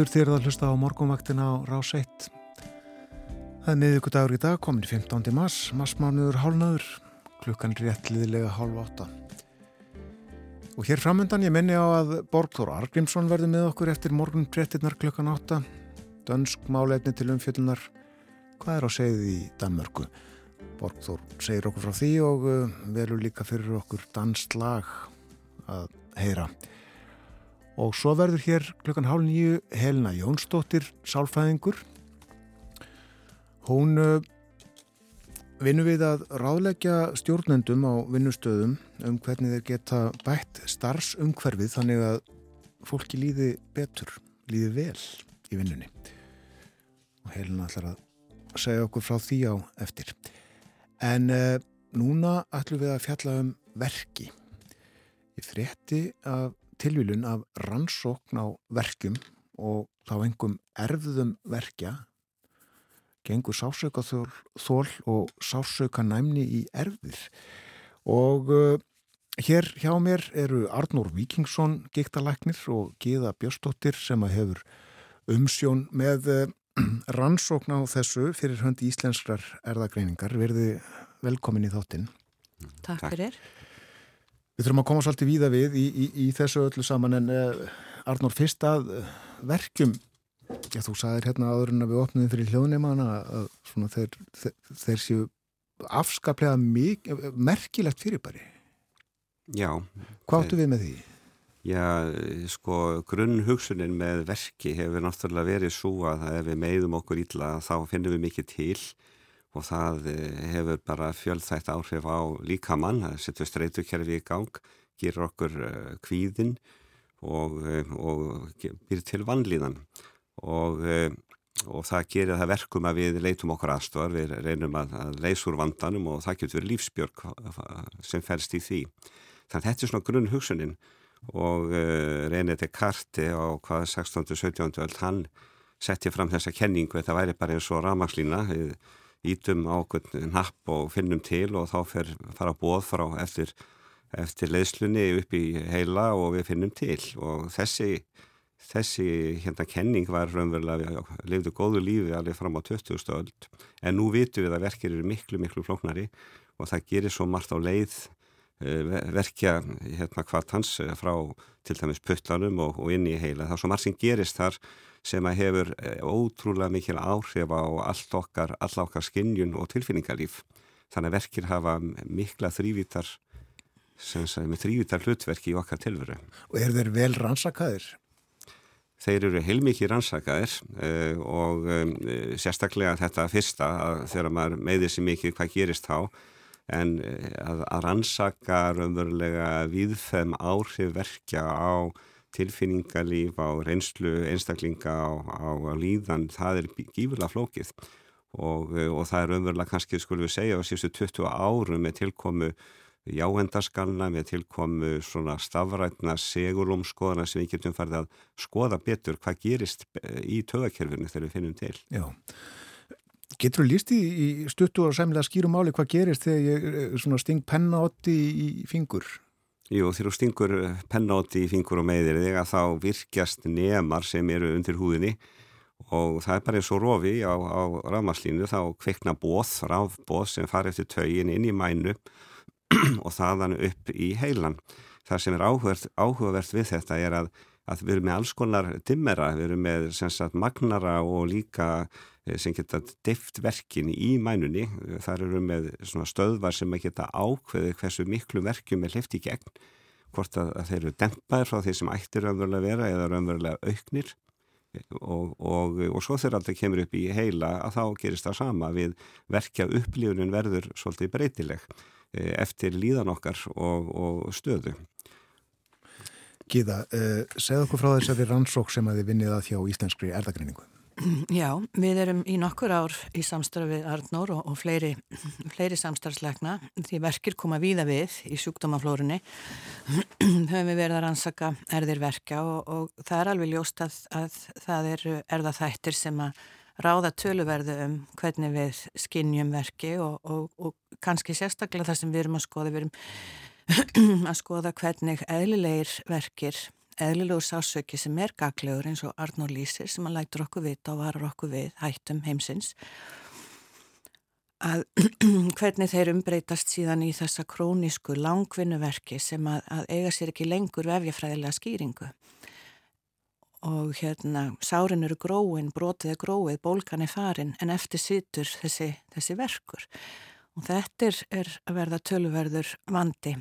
Speaker 1: Aftur þér að hlusta á morgunvaktina á Rás 1. Það er miðugur dagur í dag, komin 15. mars, marsmánuður hálnaður, klukkan réttliðilega hálf átta. Og hér framöndan ég menni á að Borgþór Argrímsson verður með okkur eftir morgun brettirnar klukkan átta. Dönsk málefni til umfjöldunar. Hvað er á segið í Danmörku? Borgþór segir okkur frá því og uh, verður líka fyrir okkur danslag að heyra. Og svo verður hér klukkan hálf nýju Helena Jónsdóttir, sálfæðingur. Hún uh, vinnur við að ráðleggja stjórnendum á vinnustöðum um hvernig þeir geta bætt starfsumhverfið þannig að fólki líði betur, líði vel í vinnunni. Og Helena ætlar að segja okkur frá því á eftir. En uh, núna ætlum við að fjalla um verki. Ég frétti af tilvílun af rannsókn á verkjum og þá engum erfðum verkja gengur sásauka þól og sásauka næmni í erfðir. Og uh, hér hjá mér eru Arnór Víkingsson gíktalæknir og Gíða Björstóttir sem að hefur umsjón með uh, rannsókn á þessu fyrir höndi íslenskrar erðagreiningar verði velkomin í þáttinn.
Speaker 2: Takk. fyrir
Speaker 1: Við þurfum að koma svolítið víða við í, í, í þessu öllu saman en uh, Arnór, fyrst að uh, verkjum, já þú sagðir hérna áður en að við opnum fyrir hljóðneimann að svona, þeir, þeir, þeir séu afskaplega mik, merkilegt fyrirbæri.
Speaker 3: Já.
Speaker 1: Hvað áttu við með því?
Speaker 3: Já, sko, grunn hugsunin með verki hefur náttúrulega verið svo að ef við meiðum okkur ítla þá finnum við mikið til og það eh, hefur bara fjöldþætt áhrif á líkamann, það setur streytukerfi í gang, gerur okkur eh, kvíðin og, eh, og býr til vannlíðan og, og það gerir það verkum að við leitum okkur aðstofar, við reynum að, að leysa úr vandanum og það getur lífsbjörg sem fælst í því. Þannig að þetta er svona grunn hugsunin og reynið til karti á hvað 16. og 17. öll hann setti fram þessa kenningu, þetta væri bara eins og ramagslína, við ítum á napp og finnum til og þá fer, fara bóð frá eftir, eftir leyslunni upp í heila og við finnum til og þessi, þessi hérna kenning var raunverulega, við lifðu góðu lífi alveg fram á 20. öld en nú vitum við að verkir eru miklu miklu flóknari og það gerir svo margt á leið eh, verkja hérna hvart hans frá til dæmis puttlanum og, og inn í heila. Það er svo margt sem gerist þar sem að hefur eh, ótrúlega mikil áhrif á allt okkar, all okkar skinnjun og tilfinningarlíf. Þannig að verkir hafa mikla þrývítar, sem sagði, með þrývítar hlutverki í okkar tilveru.
Speaker 1: Og er þeir vel rannsakaðir?
Speaker 3: Þeir eru heilmikið rannsakaðir uh, og um, sérstaklega þetta fyrsta, þegar maður meiðir sér mikið hvað gerist þá, en að, að rannsaka raunverulega viðfem áhrif verkja á tilfinningalíf, á reynslu einstaklinga, á, á, á líðan, það er gífurlega flókið og, og það er umverulega kannski, skulum við segja, á síðustu 20 árum með tilkomu jáendaskanna með tilkomu svona stafrætna segulumskoðana sem við getum farið að skoða betur hvað gerist eh, í tögakerfinu þegar við finnum til.
Speaker 1: Já. Getur þú líst í, í stuttu og sæmlega skýrum áli hvað gerist þegar ég eh, sting pennaotti í fingur?
Speaker 3: Jú, þegar þú stingur pennaotti í fingur og meðir þig að þá virkjast nemar sem eru undir húðinni og það er bara eins og rofi á, á rafmarslínu þá kveikna bóð, rafbóð sem fari eftir taugin inn í mænu og þaðan upp í heilan. Það sem er áhugavert, áhugavert við þetta er að, að við erum með alls konar dimmera, við erum með sagt, magnara og líka eh, sem geta deift verkin í mænunni. Það eru með stöðvar sem geta ákveði hversu miklu verkjum er hlifti í gegn, hvort að, að þeir eru dempaðir frá því sem ættir raunverulega vera eða raunverulega auknir og, og, og svo þegar alltaf kemur upp í heila að þá gerist það sama við verkja upplifunin verður svolítið breytileg eh, eftir líðan okkar og, og stöðu.
Speaker 1: Gíða, uh, segð okkur frá þessari rannsók sem að þið vinnið að hjá Íslenskri erðagreiningu.
Speaker 2: Já, við erum í nokkur ár í samstarfi við Arnór og, og fleiri, fleiri samstarfslegna því verkir koma víða við í sjúkdómaflórunni. Höfum við verið að rannsaka erðir verka og, og það er alveg ljóst að, að það eru erðaþættir sem að ráða töluverðu um hvernig við skinnjum verki og, og kannski sérstaklega það sem við erum að skoða. Við erum að skoða hvernig eðlilegir verkir eðlilegu sásöki sem er gaglegur eins og Arnór Lýsir sem að lætur okkur vita og varar okkur við hættum heimsins að hvernig þeir umbreytast síðan í þessa krónísku langvinnuverki sem að, að eiga sér ekki lengur vefjafræðilega skýringu. Og hérna sárin eru gróin, brotið er gróið, bólkan er farin en eftir situr þessi, þessi verkur. Og þetta er, er að verða töluverður vandi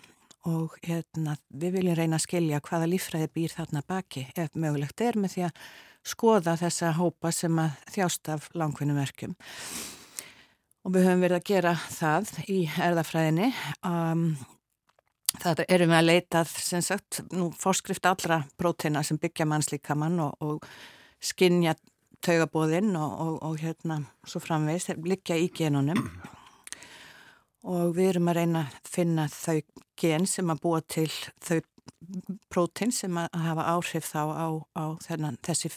Speaker 2: og hérna, við viljum reyna að skilja hvaða lífræði býr þarna baki. Ef mögulegt er með því að skoða þessa hópa sem að þjást af langvinnumerkjum og við höfum verið að gera það í erðafræðinni um, það erum við að leitað sem sagt, nú fórskrift allra próteina sem byggja mannslíkamann og, og skinja taugabóðinn og, og, og hérna svo framvegist, liggja í genunum og við erum að reyna að finna þau gen sem að búa til þau prótin sem að hafa áhrif þá á, á þennan, þessi,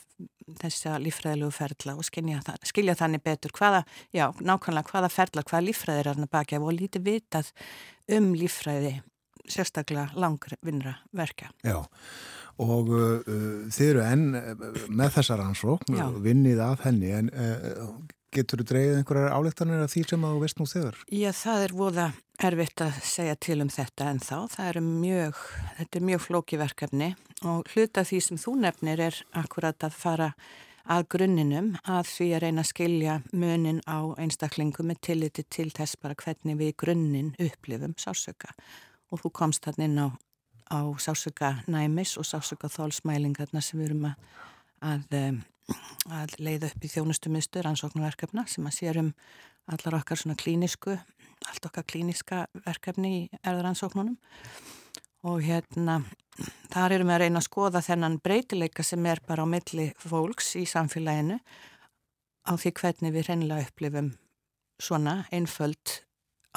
Speaker 2: þessi lífræðilegu ferla og það, skilja þannig betur hvaða, já, nákvæmlega hvaða ferla, hvaða lífræðir er hann að baka og lítið vitað um lífræði sérstaklega langvinnra verka.
Speaker 1: Já, og uh, þið eru enn uh, með þessar ansókn, vinnið af henni, en uh, Getur þú dreyið einhverjar álektanir af því sem þú veist nú þegar?
Speaker 2: Já, það er voða erfitt að segja til um þetta en þá. Það er mjög, þetta er mjög flókiverkefni og hluta því sem þú nefnir er akkurat að fara að grunninum að því að reyna að skilja munin á einstaklingu með tilliti til þess bara hvernig við grunnin upplifum sásöka og þú komst hann inn á, á sásöka næmis og sásöka þólsmælingarna sem við erum að, að að leiða upp í þjónustumiðstur ansóknarverkefna sem að sér um allar okkar svona klínisku, allt okkar klíniska verkefni í erðaransóknunum og hérna þar erum við að reyna að skoða þennan breytileika sem er bara á milli fólks í samfélaginu á því hvernig við reynilega upplifum svona einföld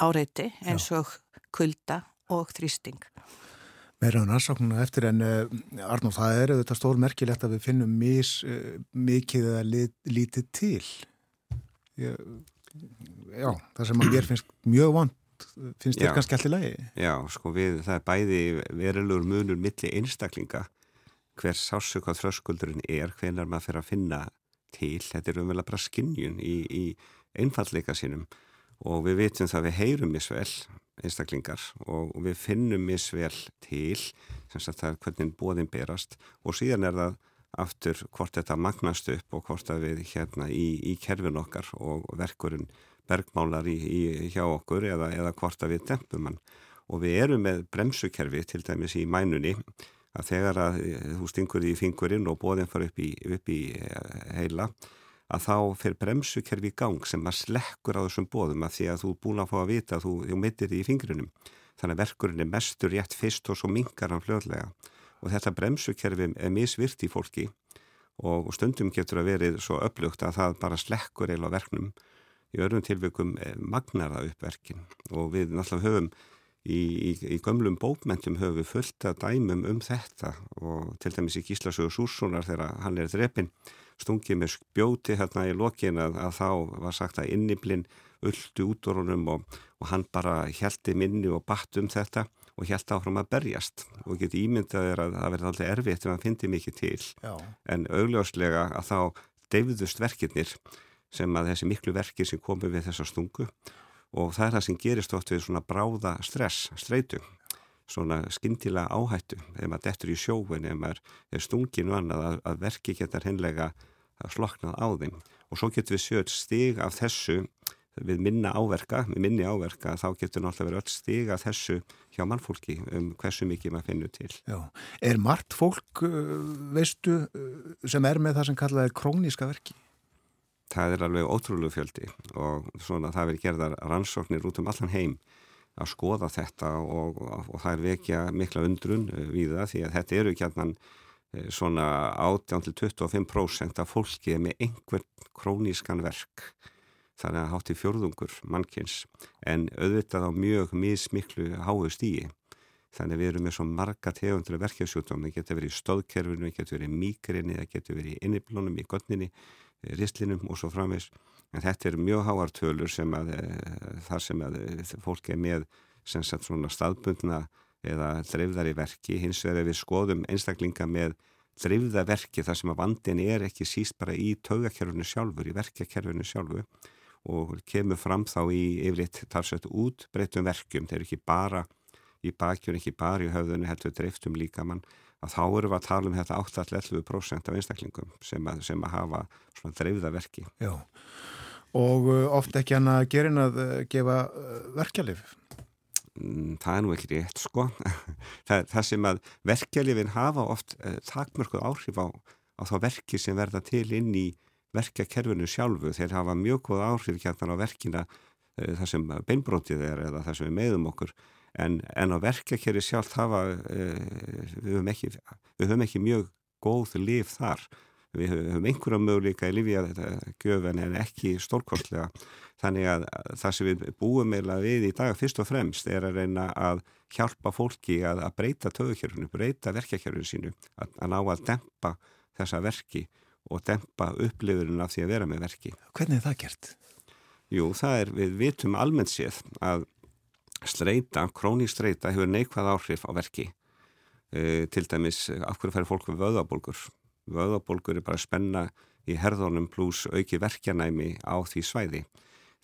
Speaker 2: áreiti eins og kulda og þrýsting
Speaker 1: meira en aðsaknuna eftir en uh, Arnó, það er auðvitað stór merkilegt að við finnum mis, uh, mikið eða lit, lítið til. Ég, já, það sem að mér finnst mjög vant finnst þér kannski allir lagi?
Speaker 3: Já, sko við, það er bæði verulegur munur milli einstaklinga hver sásök á þröskuldurinn er hvenar maður fyrir að finna til. Þetta er umvel að bara skinnjun í, í einfallleika sínum og við veitum það að við heyrum misvel einstaklingar og við finnum misvel til er hvernig bóðin berast. Og síðan er það aftur hvort þetta magnast upp og hvort að við hérna í, í kerfin okkar og verkurinn bergmálar í, í hjá okkur eða, eða hvort að við dempum hann. Og við erum með bremsukerfi til dæmis í mænunni að þegar að þú stingur í fingurinn og bóðin fara upp í, upp í eh, heila að þá fyrir bremsukerfi í gang sem að slekkur á þessum bóðum að því að þú er búin að fá að vita að þú, þú mittir því í fingrunum. Þannig að verkurinn er mestur rétt fyrst og svo mingar hann fljóðlega. Og þetta bremsukerfi er misvirt í fólki og stundum getur að verið svo upplugt að það bara slekkur eila verknum. Í örfum tilveikum magnar það upp verkin og við náttúrulega höfum í, í, í gömlum bókmentum höfum við fullt að dæmum um þetta og til dæmis í Gíslasögur Sússonar þegar hann er þreppin stungið með spjóti hérna í lokin að, að þá var sagt að inniblinn uldu út úr honum og, og hann bara heldi minni og batt um þetta og held áfram að berjast. Og geti ímyndað er að það verði alltaf erfitt ef hann fyndi mikið til. Já. en augljóslega að þá deyfðust verkirnir sem að þessi miklu verkir sem komi við þessa stungu. Og það er það sem gerist oft við svona bráða stress, streitu svona skindilega áhættu ef maður dettur í sjóin, ef maður er stungin og annað að, að verki getur hennilega sloknað á þeim og svo getur við sjöld stig af þessu við minna áverka, við minni áverka þá getur náttúrulega verið öll stig af þessu hjá mannfólki um hversu mikið maður finnur til.
Speaker 1: Já, er margt fólk, veistu, sem er með það sem kallaði króníska verki?
Speaker 3: það er alveg ótrúlegu fjöldi og svona það verið gerðar rannsóknir út um allan heim að skoða þetta og, og, það er vekja mikla undrun eh, við það því að þetta eru allan eh, svona 18-25% af fólki með einhvern krónískan verk þannig að hátti fjörðungur mannkins en auðvitað á mjög mismiklu háu stíi þannig við erum með svo marga tegundur verkefsjútum, það getur verið í stóðkerfinu, það getur verið í mýgrinni, það getur verið í inniblónum, í götninni ristlinum og svo framvegs en þetta er mjög háartölur sem að eh, þar sem að eh, fólk er með sem sagt svona staðbundna eða dreifðar í verki. Hins vegar við skoðum einstaklinga með dreifðaverki þar sem að vandin er ekki síst bara í taugakerfunu sjálfur, í verkjakerfunu sjálfu og kemur fram þá í yfirleitt talsveit út breytum verkjum, þeir eru ekki bara í bakjun, ekki bara í höfðunni heldur dreiftum líka mann að þá eru við að tala um þetta 8-11% af einstaklingum sem að, sem að hafa svona dreifða verki.
Speaker 1: Já, og uh, oft ekki hann að gerin að uh, gefa uh, verkjalið?
Speaker 3: Mm, það er nú ekki rétt sko. það, það sem að verkjalifin hafa oft takmörkuð áhrif á, á þá verki sem verða til inn í verkjakerfinu sjálfu. Þeir hafa mjög góð áhrif kjartan á verkina það sem beinbrótið er eða það sem við meðum okkur en, en á verkakeri sjálf hafa, uh, við, höfum ekki, við höfum ekki mjög góð líf þar við höfum einhverja möguleika í lífi að þetta göfum en ekki stórkostlega þannig að það sem við búum meila við í dag fyrst og fremst er að reyna að hjálpa fólki að, að breyta tögukjörfunu, breyta verkakjörfunu sínu að, að ná að dempa þessa verki og dempa upplifurinn af því að vera með verki.
Speaker 1: Hvernig er það gert?
Speaker 3: Jú, það er, við vitum almennt séð að Streita, krónístreita hefur neikvæð áhrif á verki. E, til dæmis af hverju færi fólk við vöðabólgur vöðabólgur er bara spenna í herðunum pluss auki verkjanæmi á því svæði.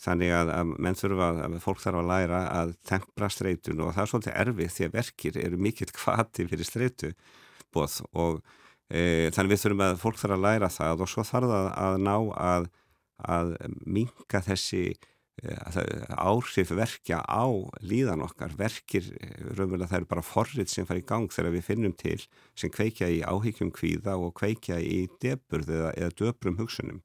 Speaker 3: Þannig að, að menn þurfa að fólk þarf að læra að tempra streitun og það er svolítið erfið því að verkir eru mikill kvati fyrir streitu bóð og e, þannig við þurfum að fólk þarf að læra það og svo þarf það að ná að, að minka þessi áhrif verkja á líðan okkar verkir, raunverulega það eru bara forrið sem fara í gang þegar við finnum til sem kveikja í áhyggjum kvíða og kveikja í deburð eða, eða döbrum hugsunum.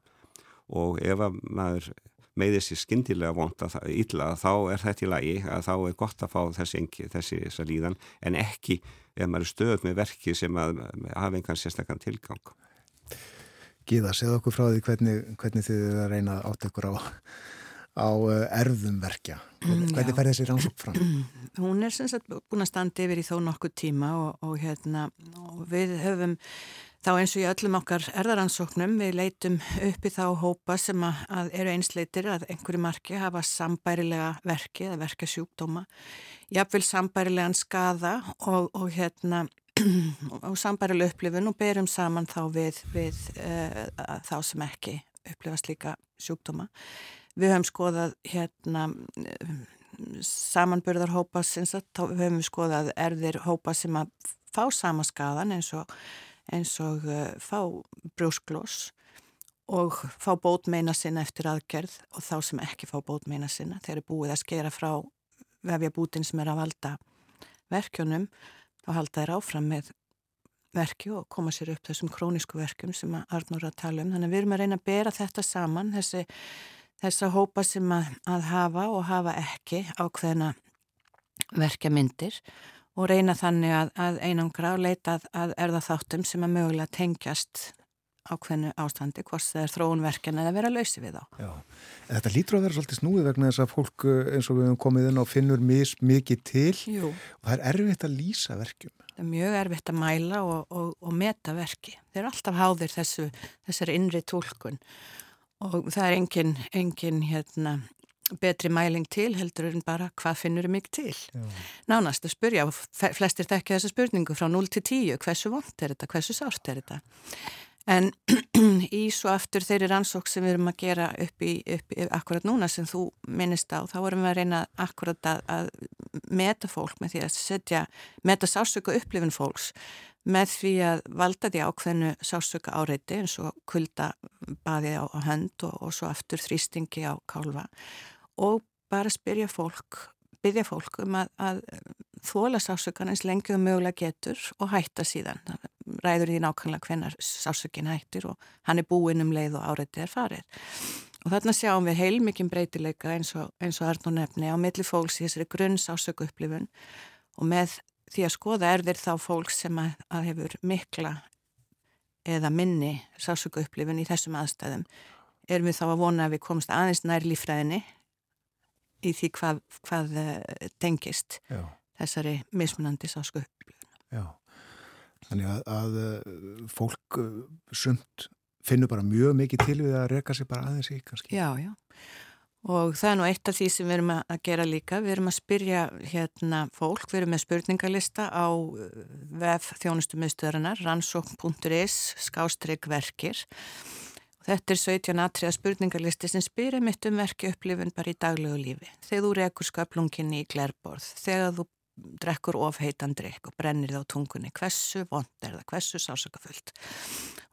Speaker 3: Og ef að maður með þessi skindilega vonda illa þá er þetta í lagi að þá er gott að fá þessi, þessi, þessi líðan en ekki ef maður er stöð með verki sem að hafa einhvern sérstaklega tilgang.
Speaker 1: Gíða, segð okkur frá því hvernig, hvernig þið er að reyna átt ykkur á á eh, erðum verkja. Hvernig, mm, fer þessi rannsók fram?
Speaker 2: Hún er sem sagt búin að standa yfir í þó nokkuð tíma og, og, hérna, og við höfum þá eins og í öllum okkar erðaransóknum við leitum upp í þá hópa sem að, að eru einsleitir að einhverju marki hafa sambærilega verki eða verka sjúkdóma. Jáfnveil sambærilegan skada og, og hérna og sambærilega upplifun og berum saman þá við, við uh, þá sem ekki upplifast líka sjúkdóma. Við höfum skoðað hérna samanbörðarhópa þá höfum við skoðað erðir hópa sem að fá sama skadan eins og, eins og uh, fá brjósklós og fá bótmeina sinna eftir aðgerð og þá sem ekki fá bótmeina sinna. Þegar er búið að skera frá vefja bútin sem er að valda verkjónum þá halda þær áfram með verki og koma sér upp þessum krónísku verkjum sem Arnur að tala um. Þannig að við erum að reyna að bera þetta saman þessi þessa hópa sem að, að hafa og hafa ekki ákveðna verkja myndir og reyna þannig að, að einangra og leita að, að erða þáttum sem að mögulega tengjast ákveðnu ástandi, hvort það er þróunverkin eða vera lausi við þá.
Speaker 1: Já, en þetta lítur að vera svolítið snúið vegna þess að fólk eh, eins og við hefum komið inn á finnur mis mikið til
Speaker 2: Jú.
Speaker 1: og það er erfitt að lýsa verkjum.
Speaker 2: Það er mjög erfitt að mæla og, og, og meta verki. Þeir eru alltaf háðir þessu, þessari innri tólkun og það er engin, engin hérna, betri mæling til heldur en bara hvað finnur mig til. Já. Nánast að spurja, flestir þekkja þessa spurningu frá 0 til 10, hversu vond er þetta, hversu sárt er þetta. En í svo aftur þeirri rannsók sem við erum að gera upp í, upp í akkurat núna sem þú minnist á, þá vorum við að reyna akkurat að, að meta fólk með því að setja, meta sásöku upplifin fólks með því að valda því ákveðnu sásöka áreiti eins og kulda baði á, á hönd og, og svo aftur þrýstingi á kálfa og bara spyrja fólk, byrja fólk um að, að þóla sásökan eins lengi og mögulega getur og hætta síðan. Ræður því nákvæmlega hvenar sásökin hættir og hann er búinn um leið og áreitið er farið. Og þarna sjáum við heilmikinn breytileika eins og, og Arnó nefni á milli fólks í þessari grunn sásöku upplifun og með því að skoða er þeir þá fólks sem að, að hefur mikla eða minni sásöku upplifun í þessum aðstæðum erum við þá að vona að við komst aðeins nær lífræðinni í því hvað, hvað eh, tengist Já. þessari mismunandi sásköplu.
Speaker 1: Já, þannig að, að eh, fólk eh, sumt finnur bara mjög mikið til við að reyka sér bara aðeins í kannski.
Speaker 2: Já, já. Og það er nú eitt af því sem við erum að gera líka. Við erum að spyrja hérna fólk, við erum með spurningalista á vef þjónustumiðstöðarinnar, rannsókn.is, skástrygg verkir Þetta er 17 atriða spurningarlisti sem spyrir mitt um verki upplifun bara í daglegu lífi. Þegar þú rekur sköplunginni í glærborð, þegar þú drekkur ofheitan drikk og brennir það á tungunni, hversu vond er það, hversu sásakafullt.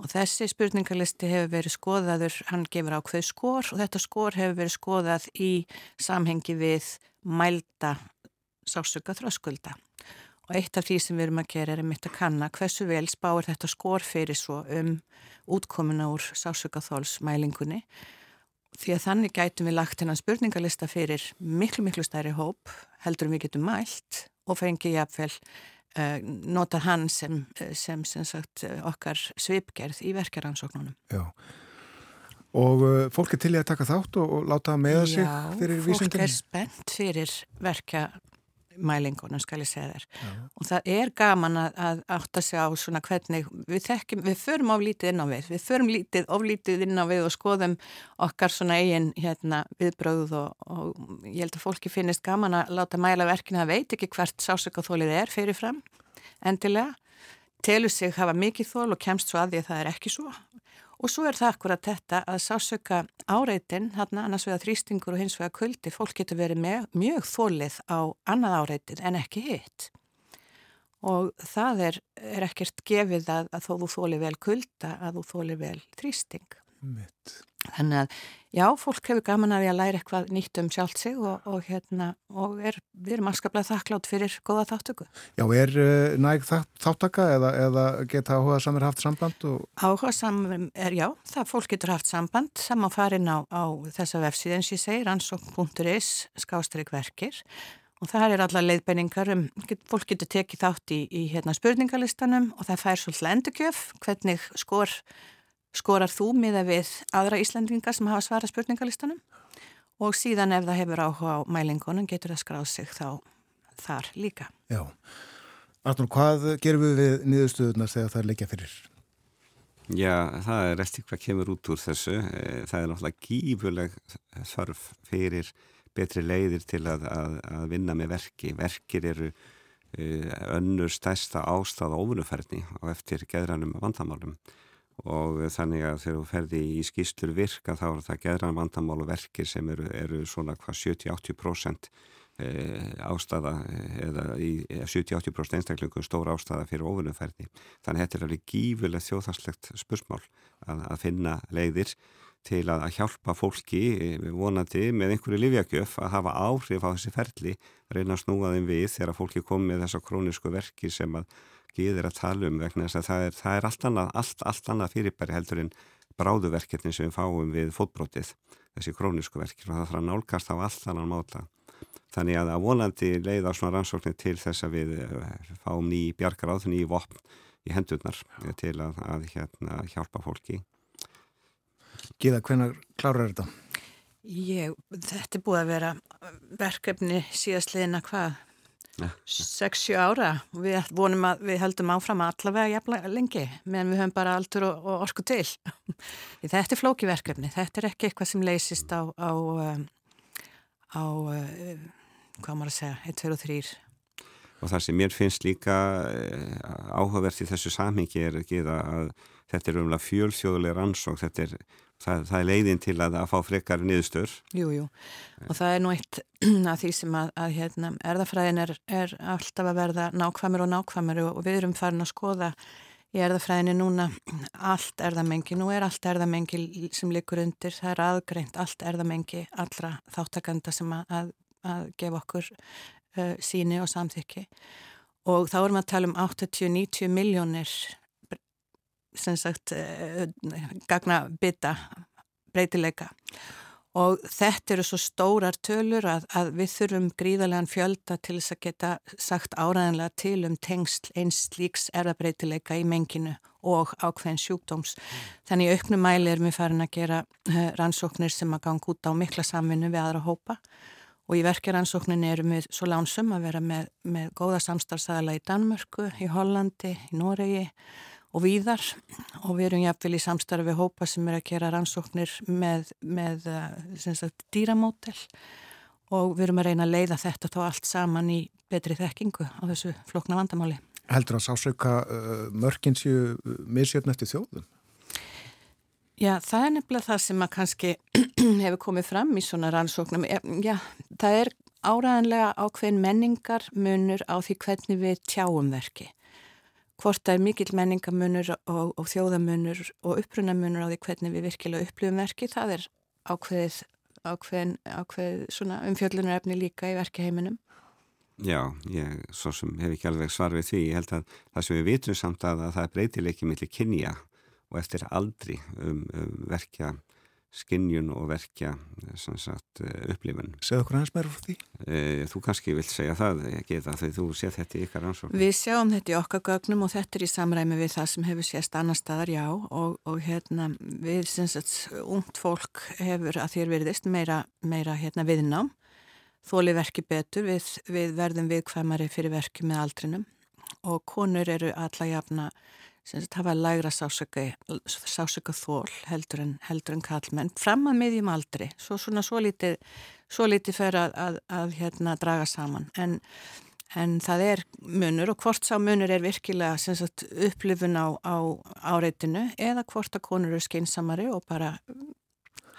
Speaker 2: Og þessi spurningarlisti hefur verið skoðaður, hann gefur ákveð skor og þetta skor hefur verið skoðað í samhengi við mælda sásakaþröskulda. Og eitt af því sem við erum að gera er að mitt að kanna hversu vel spáir þetta skor fyrir svo um útkomuna úr sásökaþólsmælingunni því að þannig gætum við lagt hennan spurningalista fyrir miklu miklu stærri hóp heldur við getum mælt og fengi jáfnvel uh, nota hann sem, sem, sem sagt, okkar svipgerð í verkeransóknunum.
Speaker 1: Já. Og fólk er til í að taka þátt og, og láta meða sig fyrir vísindinni?
Speaker 2: Já, fólk er spennt fyrir verka mælingunum skal ég segja þér. Já. og það er gaman að, að átta sig á svona hvernig við þekkjum, við förum oflítið inn á við, við förum lítið, oflítið inn á við og skoðum okkar svona eigin hérna viðbröð og, og ég held að fólki finnist gaman að láta mæla verkinu. Að veit ekki hvert sásökaþólið er fyrirfram endilega, telur sig hafa mikið þól og kemst svo að því að það er ekki svo Og svo er það akkurat þetta að sásöka áreitin, hann annars vegar þrýstingur og hins vegar kuldi, fólk getur verið með, mjög þólið á annað áreitin en ekki hitt. Og það er, er ekkert gefið að, að þó þú þóli vel kulda að þú þóli vel þrýsting.
Speaker 1: Mitt.
Speaker 2: Þannig að já, fólk hefur gaman að því að læra eitthvað nýtt um sjálft sig og, og, hérna, og er, við erum afskaplega þakklátt fyrir góða þáttöku.
Speaker 1: Já, er uh, næg þáttaka eða, eða geta áhuga samir haft samband? Og...
Speaker 2: Áhuga samir er já, það fólk getur haft samband saman farin á, á þessa vefsíð eins ég segir, ansók.is skástrykverkir og það er alla leiðbenningar um, fólk getur tekið þátt í, í hérna, spurningalistanum og það fær svolítið endurkjöf, hvernig skor skorar þú miða við aðra Íslandingar sem hafa svara spurningalistanum og síðan ef það hefur áhuga á mælingunum getur það skráð sig þá þar líka.
Speaker 1: Já. Artur, hvað gerum við við niðurstöðunar þegar það er leikja fyrir?
Speaker 3: Já, það er eftir hvað kemur út úr þessu. Eh, það er náttúrulega gífurleg þarf fyrir betri leiðir til að, að, að vinna með verki. Verkir eru eh, önnur stærsta ástað og ofunuferðni á eftir geðranum vandamálum og þannig að þegar þú ferði í skýstur virka þá er það geðran vandamál og verkir sem eru, eru svona hvað 70-80% ástæða eða 70-80% einstaklingu stóra ástæða fyrir ofunumferði. Þannig að þetta er alveg gífurlegt þjóðhanslegt spursmál að, að finna leiðir til að hjálpa fólki vonandi með einhverju livjakjöf að hafa áhrif á þessi ferli, reyna að snúa þeim við þegar fólki kom með þessa krónisku verki sem að geðir að tala um vegna þess að það er, það er allt, annað, allt, allt annað fyrirbæri heldur en bráðuverkefni sem við fáum við fótbrótið, þessi krónisku verkefni og það þarf að nálgast á allt annan máta. Þannig að að vonandi leið á svona rannsóknir til þess að við eh, fáum ný bjargaráð, ný vopn í hendurnar til að, að hérna, hjálpa fólki.
Speaker 1: Gíða, hvenar klárar þetta?
Speaker 2: Ég, þetta er búið að vera verkefni síðastliðina hvað? 6-7 ára. Og við að við heldum áfram allavega jafnlega lengi meðan við höfum bara aldur og, og orku til. Þetta er flókiverkefni, þetta er ekki eitthvað sem leysist á á, um, á uh, hvað maður að segja, 1, 2 og 3
Speaker 3: og það sem mér finnst líka uh, áhugavert í þessu samhengi er að þetta er umlað fjölþjóðulegur ansók, þetta er það, það er leiðin til að, að fá frekar niðurstur.
Speaker 2: Jú, jú, og það er nú eitt af því sem að, að hérna, erðafræðin er, er alltaf að verða nákvæmur og nákvæmur og, og við erum farin að skoða í erðafræðinni núna allt erðamengi, nú er allt erðamengi sem likur undir, það er aðgreint allt erðamengi allra þáttakanda sem að, að gefa okkur uh, síni og samþykki. Og þá erum við að tala um 80-90 miljónir sem sagt eh, gagna bytta breytileika og þetta eru svo stórar tölur að, að við þurfum gríðarlegan fjölda til þess að geta sagt áræðanlega til um tengsl eins slíks erðabreitileika í menginu og ákveðin sjúkdóms. Mm. Þannig auknum mæli erum við farin að gera uh, rannsóknir sem að ganga út á mikla samvinnu við aðra hópa og í verkeransókninni erum við svo lánsum að vera með, með góða samstarfsæðala í Danmörku, í Hollandi, í Noregi og víðar og við erum jáfnvel í samstarfi hópa sem er að gera rannsóknir með, með eh, sagt, dýramótel og við erum að reyna að leiða þetta þá allt saman í betri þekkingu á þessu flokna vandamáli.
Speaker 1: Heldur að sásauka uh, mörgin séu misjöfn eftir þjóðum?
Speaker 2: Já, það er nefnilega það sem að kannski hefur komið fram í svona rannsóknum. Já, það er áræðanlega ákveðin menningar munur á því hvernig við tjáum verki hvort það er mikill menningamunur og, og þjóðamunur og upprunamunur á því hvernig við virkilega upplifum verki, það er ákveðið, ákveðin, ákveðið svona umfjöllunarefni líka í verkiheiminum.
Speaker 3: Já, ég svo sem hef ekki alveg svar við því, ég held að það sem við vitum samt að, að það er breytileiki millir kynja og eftir aldri um, um verkja skinnjun og verkja sagt, eh, upplifun.
Speaker 1: Segðu okkur hans meira frá því?
Speaker 3: E, þú kannski vilt segja það, geta, þegar þú séð þetta í ykkar ansvöld.
Speaker 2: Við sjáum þetta í okkar gögnum og þetta er í samræmi við það sem hefur sést annar staðar, já, og, og hérna við, sem sagt, ungt fólk hefur að þér veriðist meira, meira hérna viðnám, þóli verki betur, við, við verðum viðkvæmari fyrir verki með aldrinum og konur eru alla jafna sem hafa lægra sásöka þól heldur en, heldur en kallmenn fram að miðjum aldri. Svo svona svo lítið, svo lítið fer að, að, að hérna draga saman. En, en það er munur og hvort sá munur er virkilega sagt, upplifun á, á áreitinu eða hvort að konur eru skeinsamari og bara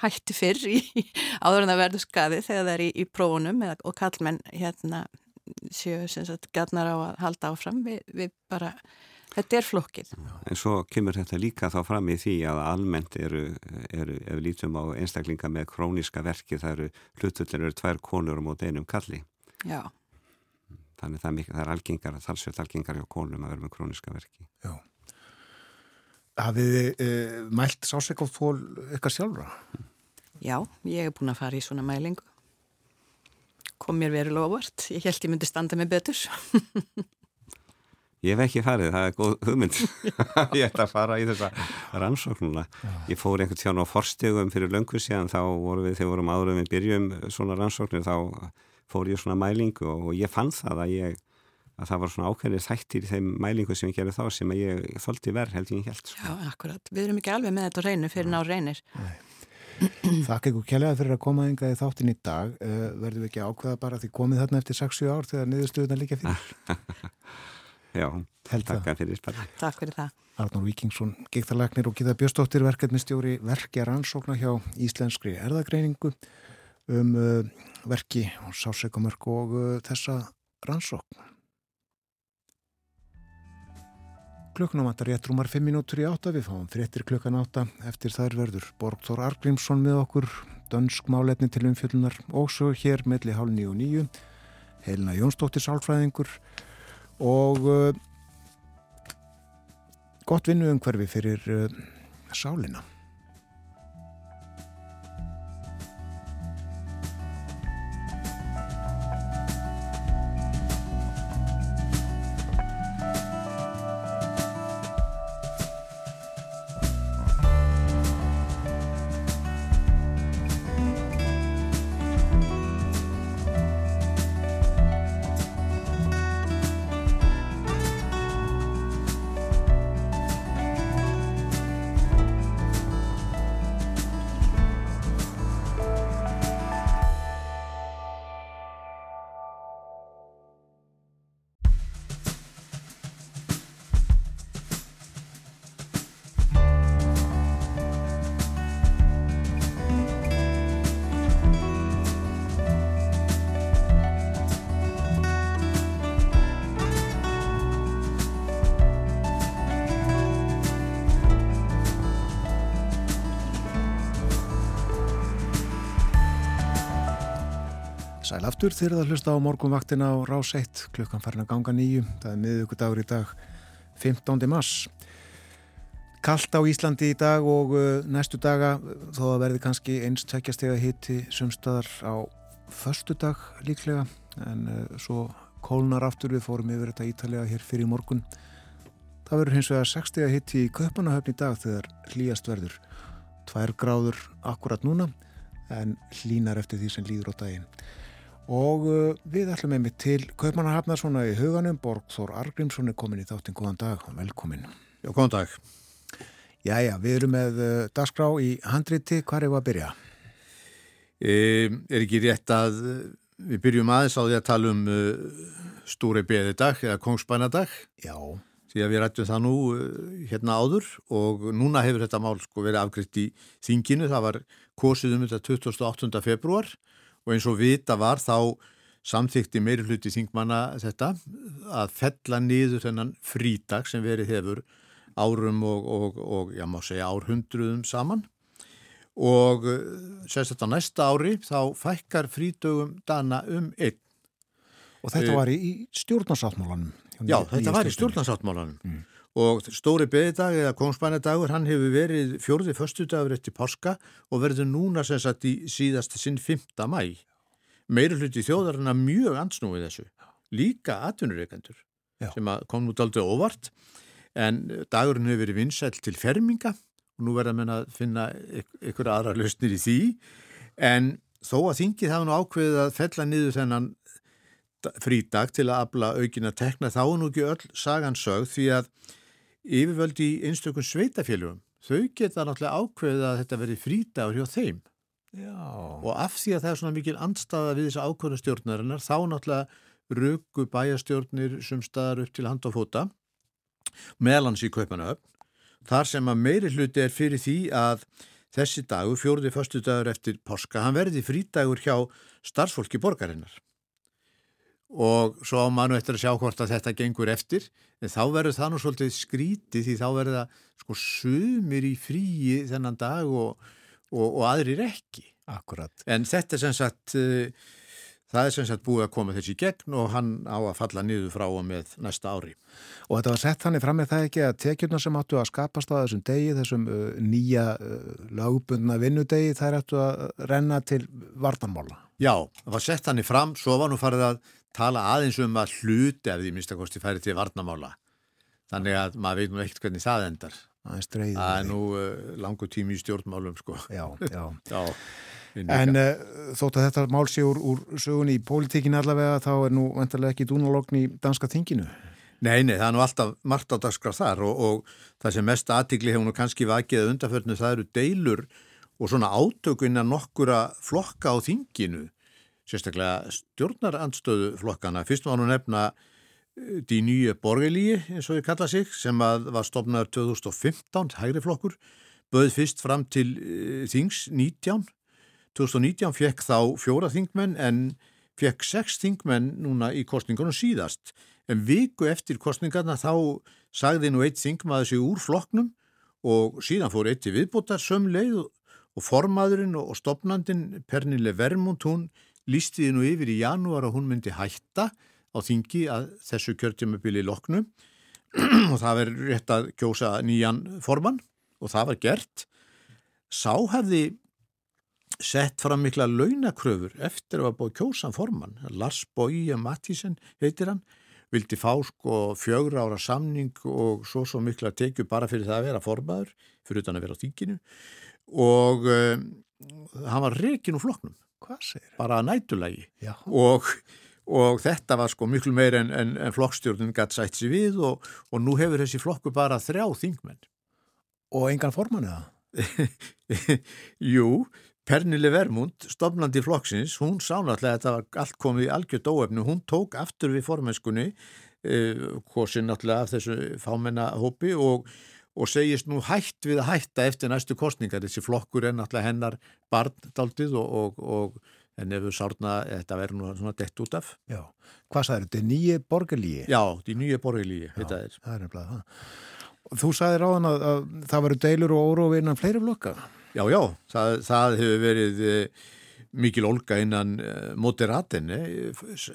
Speaker 2: hætti fyrr í, áður en það verður skaði þegar það er í, í prófunum eða, og kallmenn hérna séu gætnar á að halda áfram. Við, við bara Þetta er flokkið.
Speaker 3: En svo kemur þetta líka þá fram í því að almennt eru, eru ef við lítum á einstaklinga með króniska verki, það eru hlutullir eru tvær konur og mót einum kalli.
Speaker 2: Já.
Speaker 3: Þannig það er, mikil, það er algengar, þalsveit algengar hjá konum að vera með króniska verki.
Speaker 1: Já. Hafið þið e, mælt sásekáfól eitthvað sjálfra?
Speaker 2: Já, ég hef búin að fara í svona mælingu. Kom mér verulega óvart. Ég held ég myndi standa með betur.
Speaker 3: Ég hef ekki farið, það er góð hugmynd. Ég ætti að fara í þessa rannsóknuna ég fór einhvern tján á forstegum fyrir löngu síðan þá voru við þegar vorum áður við byrjum svona rannsóknir þá fór ég svona mælingu og ég fann það að ég að það var svona ákveðið þættir í þeim mælingu sem ég gerði þá sem ég þóldi verð held ég held
Speaker 2: sko. Já, akkurat, við erum ekki alveg með þetta reynu fyrir ná reynir.
Speaker 1: Þakk ykkur kjærlega fyrir að koma enga í þáttin í dag. Uh, verðum við ekki ákveða bara því komið þarna eftir 6-7 ár þegar niðurstöðuna líka fyrir
Speaker 3: Já, takk fyrir
Speaker 2: spara. Takk fyrir það.
Speaker 1: Arnur Víkingsson, Gíktarlegnir og Gíða Björstóttir, verkefnistjóri verkja rannsókna hjá Íslenskri erðagreiningu um uh, verki og sásekumörk og uh, þessa rannsókn. Klukkunum vantar rétt rúmar 5 minútur í átta, við fáum fréttir klukkan átta, eftir þær verður Borgþór Argrímsson með okkur, dönsk málefni til umfjöldunar og svo hér melli hálf nýju og nýju, Helena Jónsdóttir sálfræðingur, og uh, gott vinnu umhverfi fyrir uh, sálina aftur þegar það hlusta á morgunvaktina á rás 1 klukkan farin að ganga nýju. Það er miðugudagur í dag 15. mars. Kallt á Íslandi í dag og uh, næstu daga þó að verði kannski einst tveggjastega hitti sumstaðar á förstu dag líklega en uh, svo kólnar aftur við fórum yfir þetta ítalega hér fyrir morgun. Það verður hins vegar 60 hitti í Köpunahöfn í dag þegar hlýjast verður. Tvær gráður akkurat núna en hlínar eftir því sem líður á daginn og uh, við ætlum einmitt til Kaupmannahafnar svona í huganum. Borgþór Argrímsson er komin í þáttinn. Góðan dag, velkomin
Speaker 4: Já, góðan dag.
Speaker 1: Jæja, við erum með uh, dagskrá í handriti, hvað er það að byrja?
Speaker 4: E, er ekki rétt að uh, við byrjum aðeins á því að tala um Stúri beðidag eða Kongsbænadag
Speaker 1: Já.
Speaker 4: Því að við rættum það nú hérna áður og núna hefur þetta mál sko verið afgriðt í þinginu, það var kosið um þetta 28. februar og eins og vita var þá samþykti meiri hluti þingmanna þetta að fella niður þennan frídag sem verið hefur árum og, og, og já má segja árhundruðum saman og eh, sérstaklega næsta ári þá fækkar frídögum dana um einn.
Speaker 1: Og þetta uh, var í stjórnarsáttmálanum?
Speaker 4: Já, þetta var í stjórnarsáttmálanum mm. Og stóri beðidag eða kongsbænadagur hann hefur verið fjórði förstudagur eftir páska og verður núna sem sagt í síðast sinn 5. mæ. Meiri hluti þjóðarinn mjög ansnúið þessu, líka atvinnureikendur sem kom nút aldrei óvart en dagurinn hefur verið vinsæl til ferminga og nú verða menn að finna ykkur aðra lausnir í því en þó að þingið hafa nú ákveðið að fella niður þennan frídag til að abla aukina tekna þá er nú ekki öll sagansög því að yfirvöldi í einstakun sveitafélugum þau geta náttúrulega ákveðið að þetta veri frídagur hjá þeim
Speaker 1: Já.
Speaker 4: og af því að það er svona mikil andstaða við þessa ákvörðustjórnarinnar þá náttúrulega rögu bæjastjórnir sem staðar upp til hand og fóta meðlans í Kaupanöf þar sem að meiri hluti er fyrir því að þessi dagur, fjóruði förstu dagur eftir porska, hann verði frídagur hjá starfsfólki borgarinnar og svo á mannu eftir að sjá hvort að þetta gengur eftir en þá verður það nú svolítið skrítið því þá verður það sko sumir í fríi þennan dag og, og, og aðrir ekki.
Speaker 1: Akkurat.
Speaker 4: En þetta er sem sagt, uh, það er sem sagt búið að koma þessi í gegn og hann á að falla niður frá og með næsta ári.
Speaker 1: Og þetta var sett þannig fram með það ekki að tekjurna sem áttu að skapast á þessum degi, þessum uh, nýja uh, lagbundna vinnudegi, þær áttu að renna til vartanmála.
Speaker 4: Já, það var sett þannig fram, svo var nú farið að tala aðeins um að hluti af því minnstakosti færi til varnamála þannig að maður veit nú ekkert hvernig það endar.
Speaker 1: Það
Speaker 4: er nú uh, langu tími í stjórnmálum sko.
Speaker 1: Já, já.
Speaker 4: já,
Speaker 1: en uh, þótt að þetta mál sé úr, úr sögunni í pólitíkin allavega þá er nú vendarlega ekki dúnalogn í danska þinginu?
Speaker 4: Nei, nei, það er nú alltaf margt á dagskraf þar og, og það sem mest aðtikli hefur nú kannski vakið undarförnu það eru deilur og svona átökunna nokkura flokka á þinginu sérstaklega stjórnarandstöðu flokkana. Fyrst var nú nefna eh, Die Nye Borgelíi, eins og ég kalla sig, sem var stofnaður 2015, hægri flokkur, böð fyrst fram til uh, þings 19. 2019 fekk þá fjóra þingmenn en fekk sex þingmenn núna í kostningunum síðast. En viku eftir kostningarna þá sagði nú eitt þingmaður sig úr flokknum og síðan fór eitt í viðbútar sömleið og formaðurinn og stopnandin Pernille Vermund hún lístiði nú yfir í janúar og hún myndi hætta á þingi að þessu kjörtjumabili loknu og það verður rétt að kjósa nýjan formann og það var gert. Sá hefði sett fram mikla launakröfur eftir að hafa búið kjósan formann. Lars Bói Mattísen heitir hann, vildi fá sko fjögur ára samning og svo svo mikla tekju bara fyrir það að vera formaður, fyrir utan að vera á þinginu og um, hann var rekin úr floknum bara nætulagi og, og þetta var sko miklu meir en, en, en flokkstjórnum gætt sætt sér við og, og nú hefur þessi flokku bara þrjá þingmenn.
Speaker 1: Og engan forman eða?
Speaker 4: Jú, Pernille Vermund, stofnandi flokksins, hún sá náttúrulega að þetta var allt komið í algjörð óefnu, hún tók aftur við formenskunni, eh, hvorsin náttúrulega af þessu fámennahópi og og segist nú hætt við að hætta eftir næstu kostningar. Þessi flokkur er náttúrulega hennar barndaldið og, og, og henni hefur sárna, þetta verður nú svona dett út af.
Speaker 1: Já, hvað sagður þetta? Nýje borgarlíi?
Speaker 4: Já, því nýje borgarlíi, þetta er.
Speaker 1: Það er nefnilega það. Þú sagði ráðan að, að það verður deilur og órófi innan fleiri flokka?
Speaker 4: Já, já, það, það hefur verið eh, mikil olga innan uh, Moderatenni,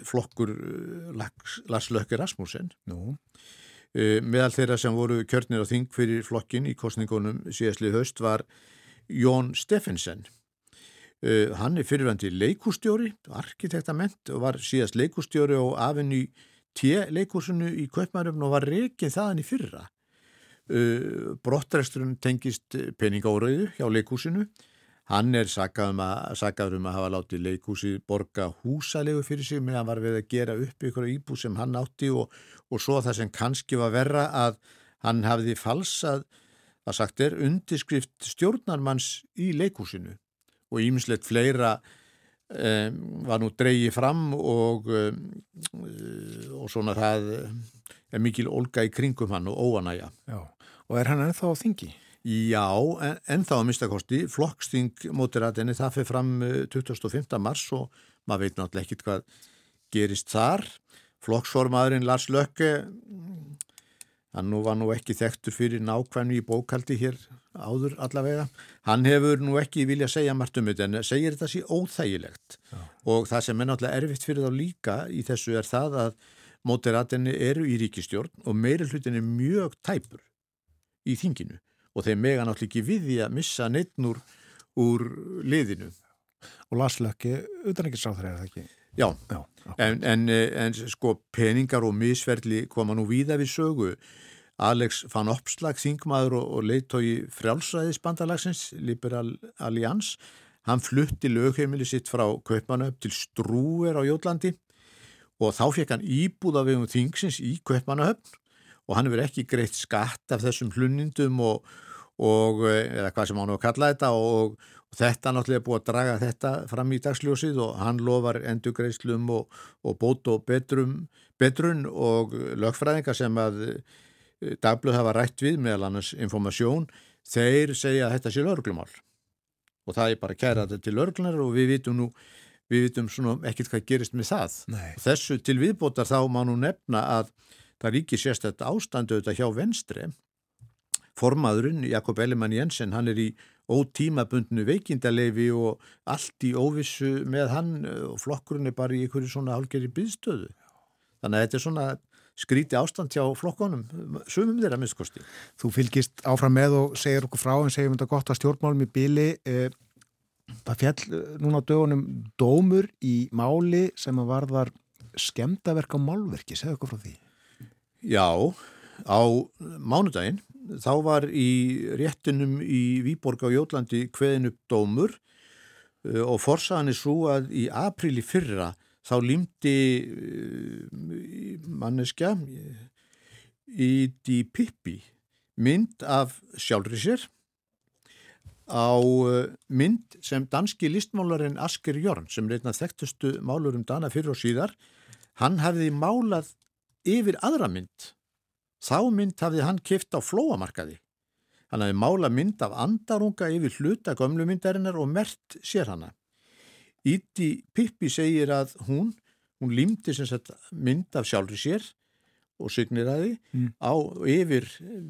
Speaker 4: flokkur uh, Lars Lökke Rasmussen.
Speaker 1: Nú?
Speaker 4: Uh, meðal þeirra sem voru kjörnir á þing fyrir flokkin í kostningunum síðastlið höst var Jón Steffensen. Uh, hann er fyrirvændi leikústjóri, arkitektament og var síðast leikústjóri og afinn í T-leikúsinu í Kaupmannum og var reikið þaðan í fyrra. Uh, brottresturinn tengist peningáraðu hjá leikúsinu. Hann er sagaður um, um að hafa látið leikúsi borga húsalegu fyrir sig meðan var við að gera upp ykkur íbú sem hann átti og, og svo það sem kannski var verra að hann hafiði falsað að sagt er undirskrift stjórnarmanns í leikúsinu og ímislegt fleira um, var nú dreyið fram og, um, og svona það er mikil olga í kringum hann og óanæja.
Speaker 1: Já, og er hann ennþá á þingi?
Speaker 4: Já, en, ennþá að mistakosti, flokksting mótiratinni það fyrir fram 25. Eh, mars og maður veit náttúrulega ekkit hvað gerist þar. Flokksformaðurinn Lars Lökke Hann nú var nú ekki þekktur fyrir nákvæmni í bókaldi hér áður allavega. Hann hefur nú ekki vilja segja margt um þetta en segir þetta sí óþægilegt Já. og það sem er náttúrulega erfitt fyrir þá líka í þessu er það að móteratinni eru í ríkistjórn og meiri hlutin er mjög tæpur í þinginu og þeir mega náttúrulega ekki við því að missa neittnur úr liðinu.
Speaker 1: Og Laslöki, utan ekki sá það er það ekki?
Speaker 4: Já, Já en, en, en sko peningar og misverli koma nú víða við sögu. Alex van Opslag, þingmaður og, og leiðtói frjálsræðisbandalagsins, Liberal Alliance, hann flutti lögheimili sitt frá Kaupmannöf til Strúer á Jólandi og þá fekk hann íbúða við um þingsins í Kaupmannöf og hann verið ekki greitt skatt af þessum hlunindum og, og eða hvað sem á að kalla þetta og, og þetta náttúrulega er búið að draga þetta fram í dagsljósið og hann lofar endugreislum og, og bót og betrum, betrun og lögfræðingar sem að eh, dagblöð hafa rætt við meðal annars informasjón, þeir segja að þetta sé löglumál og það er bara að kæra þetta til löglunar og við vitum nú við vitum svona ekkert hvað gerist með það
Speaker 1: Nei.
Speaker 4: þessu til viðbótar þá má nú nefna að það ríkir sérstætt ástandu þetta hjá venstri formaðurinn Jakob Ellemann Jensen hann er í ótímabundnu veikindalefi og allt í óvissu með hann og flokkurinn er bara í einhverju svona álgeri byðstöðu. Þannig að þetta er svona skríti ástand hjá flokkonum, sumum þeirra minnskosti.
Speaker 1: Þú fylgist áfram með og segir okkur frá en segir um þetta gott að stjórnmálum í byli. Eh, það fjall eh, núna á dögunum dómur í máli sem að varðar skemdaverk á málverki, segðu okkur frá því.
Speaker 4: Já, á mánudaginn þá var í réttunum í Výborg á Jólandi hveðin upp dómur uh, og forsaðan er svo að í aprili fyrra þá limti uh, manneskja í því Pippi mynd af sjálfri sér á uh, mynd sem danski listmálarinn Asker Jörn sem reyna þekktustu málurum dana fyrir og síðar hann hafði málað yfir aðra mynd Þá mynd hafði hann kift á flóamarkaði. Hann hafði mála mynd af andarunga yfir hluta gömlumyndarinnar og mert sér hana. Íti Pippi segir að hún, hún limti mynd af sjálfri sér og signiraði mm. á yfir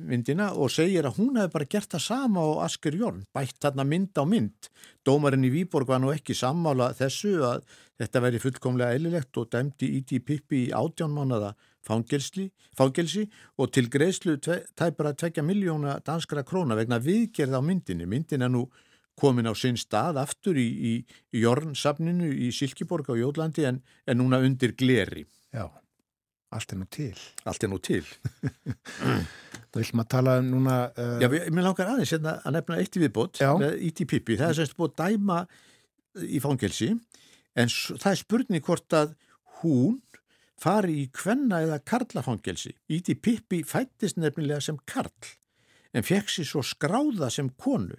Speaker 4: myndina og segir að hún hefði bara gert það sama á Asker Jórn, bætt þarna mynd á mynd. Dómarinn í Výborg var nú ekki sammála þessu að þetta veri fullkomlega eililegt og dæmdi Íti Pippi í átjánmánaða fangelsi og til greiðslu tæpar að tvekja miljóna danskra króna vegna viðgerð á myndinni. Myndin er nú komin á sinn stað aftur í, í, í Jornsafninu í Silkeborg á Jólandi en, en núna undir gleri.
Speaker 1: Já, allt er nú til.
Speaker 4: Allt er nú til.
Speaker 1: Það vil maður tala um núna...
Speaker 4: Uh... Já, mér langar aðeins hérna að nefna eitt í viðbót Íti e Pippi. Það er semst búið að dæma í fangelsi en það er spurning hvort að hún fari í kvenna eða karlafangelsi. Íti Pippi fættist nefnilega sem karl en fekk sér svo skráða sem konu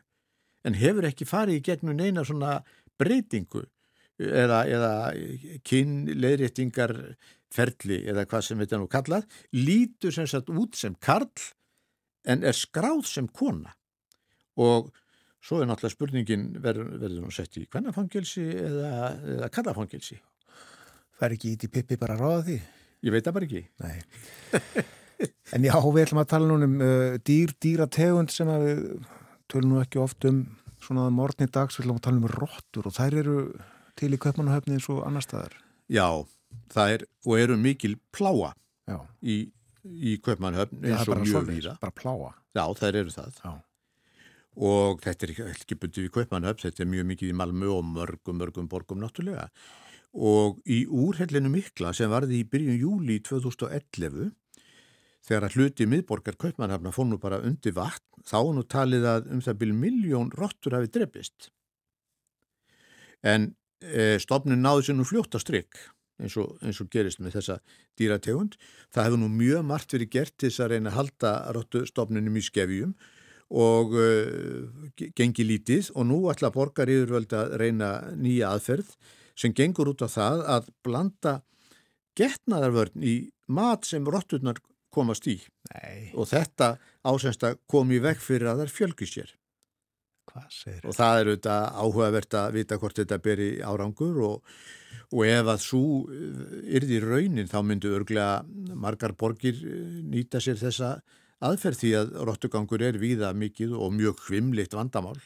Speaker 4: en hefur ekki farið í gegnum neina svona breytingu eða, eða kynleirreitingar ferli eða hvað sem þetta nú kallað, lítur sem sagt út sem karl en er skráð sem kona og svo er náttúrulega spurningin verður hún sett í kvennafangelsi eða, eða karlafangelsi
Speaker 1: Er ekki ít í pippi bara að ráða því?
Speaker 4: Ég veit það bara ekki.
Speaker 1: Nei. en já, við ætlum að tala núna um uh, dýr, dýrategund sem við tölum nú ekki oft um svona morgni dags, við ætlum að tala um róttur og þær eru til í Kaupmannahöfni eins og annar staðar?
Speaker 4: Já, það er, og eru mikil pláa
Speaker 1: Já.
Speaker 4: í, í Kaupmannahöfn
Speaker 1: Já,
Speaker 4: eins og mjög víða.
Speaker 1: Bara pláa.
Speaker 4: Já, þær eru það.
Speaker 1: Já.
Speaker 4: Og þetta er ekki, bundið í Kaupmannahöfn, þetta er mjög mikið í Malmö og mörgum, mörgum borgum náttúrulega. Og í úrhellinu mikla sem varði í byrjun júli 2011 þegar að hluti miðborgar Kaupmannahöfna fór nú bara undir vatn, þá nú talið að um það byrjum miljón rottur hafi drefist. En e, stofnin náði sér nú fljótt á strikk eins eins og gerist með þessa dýrategund. Það hefur nú mjög margt verið gert til þess að reyna að halda rottustofninum í skefjum og uh, gengi lítið og nú ætla borgar yfirvöld að reyna nýja aðferð sem gengur út á það að blanda getnaðarvörn í mat sem rotturnar komast í.
Speaker 1: Nei,
Speaker 4: og þetta ásemst að komi í veg fyrir að þær fjölgi sér. Og það er auðvitað áhugavert að vita hvort þetta beri árangur og, og ef að svo yrði raunin þá myndu örglega margar borgir eh, nýta sér þessa aðferð því að rottugangur er víða mikið og mjög hvimlitt vandamál.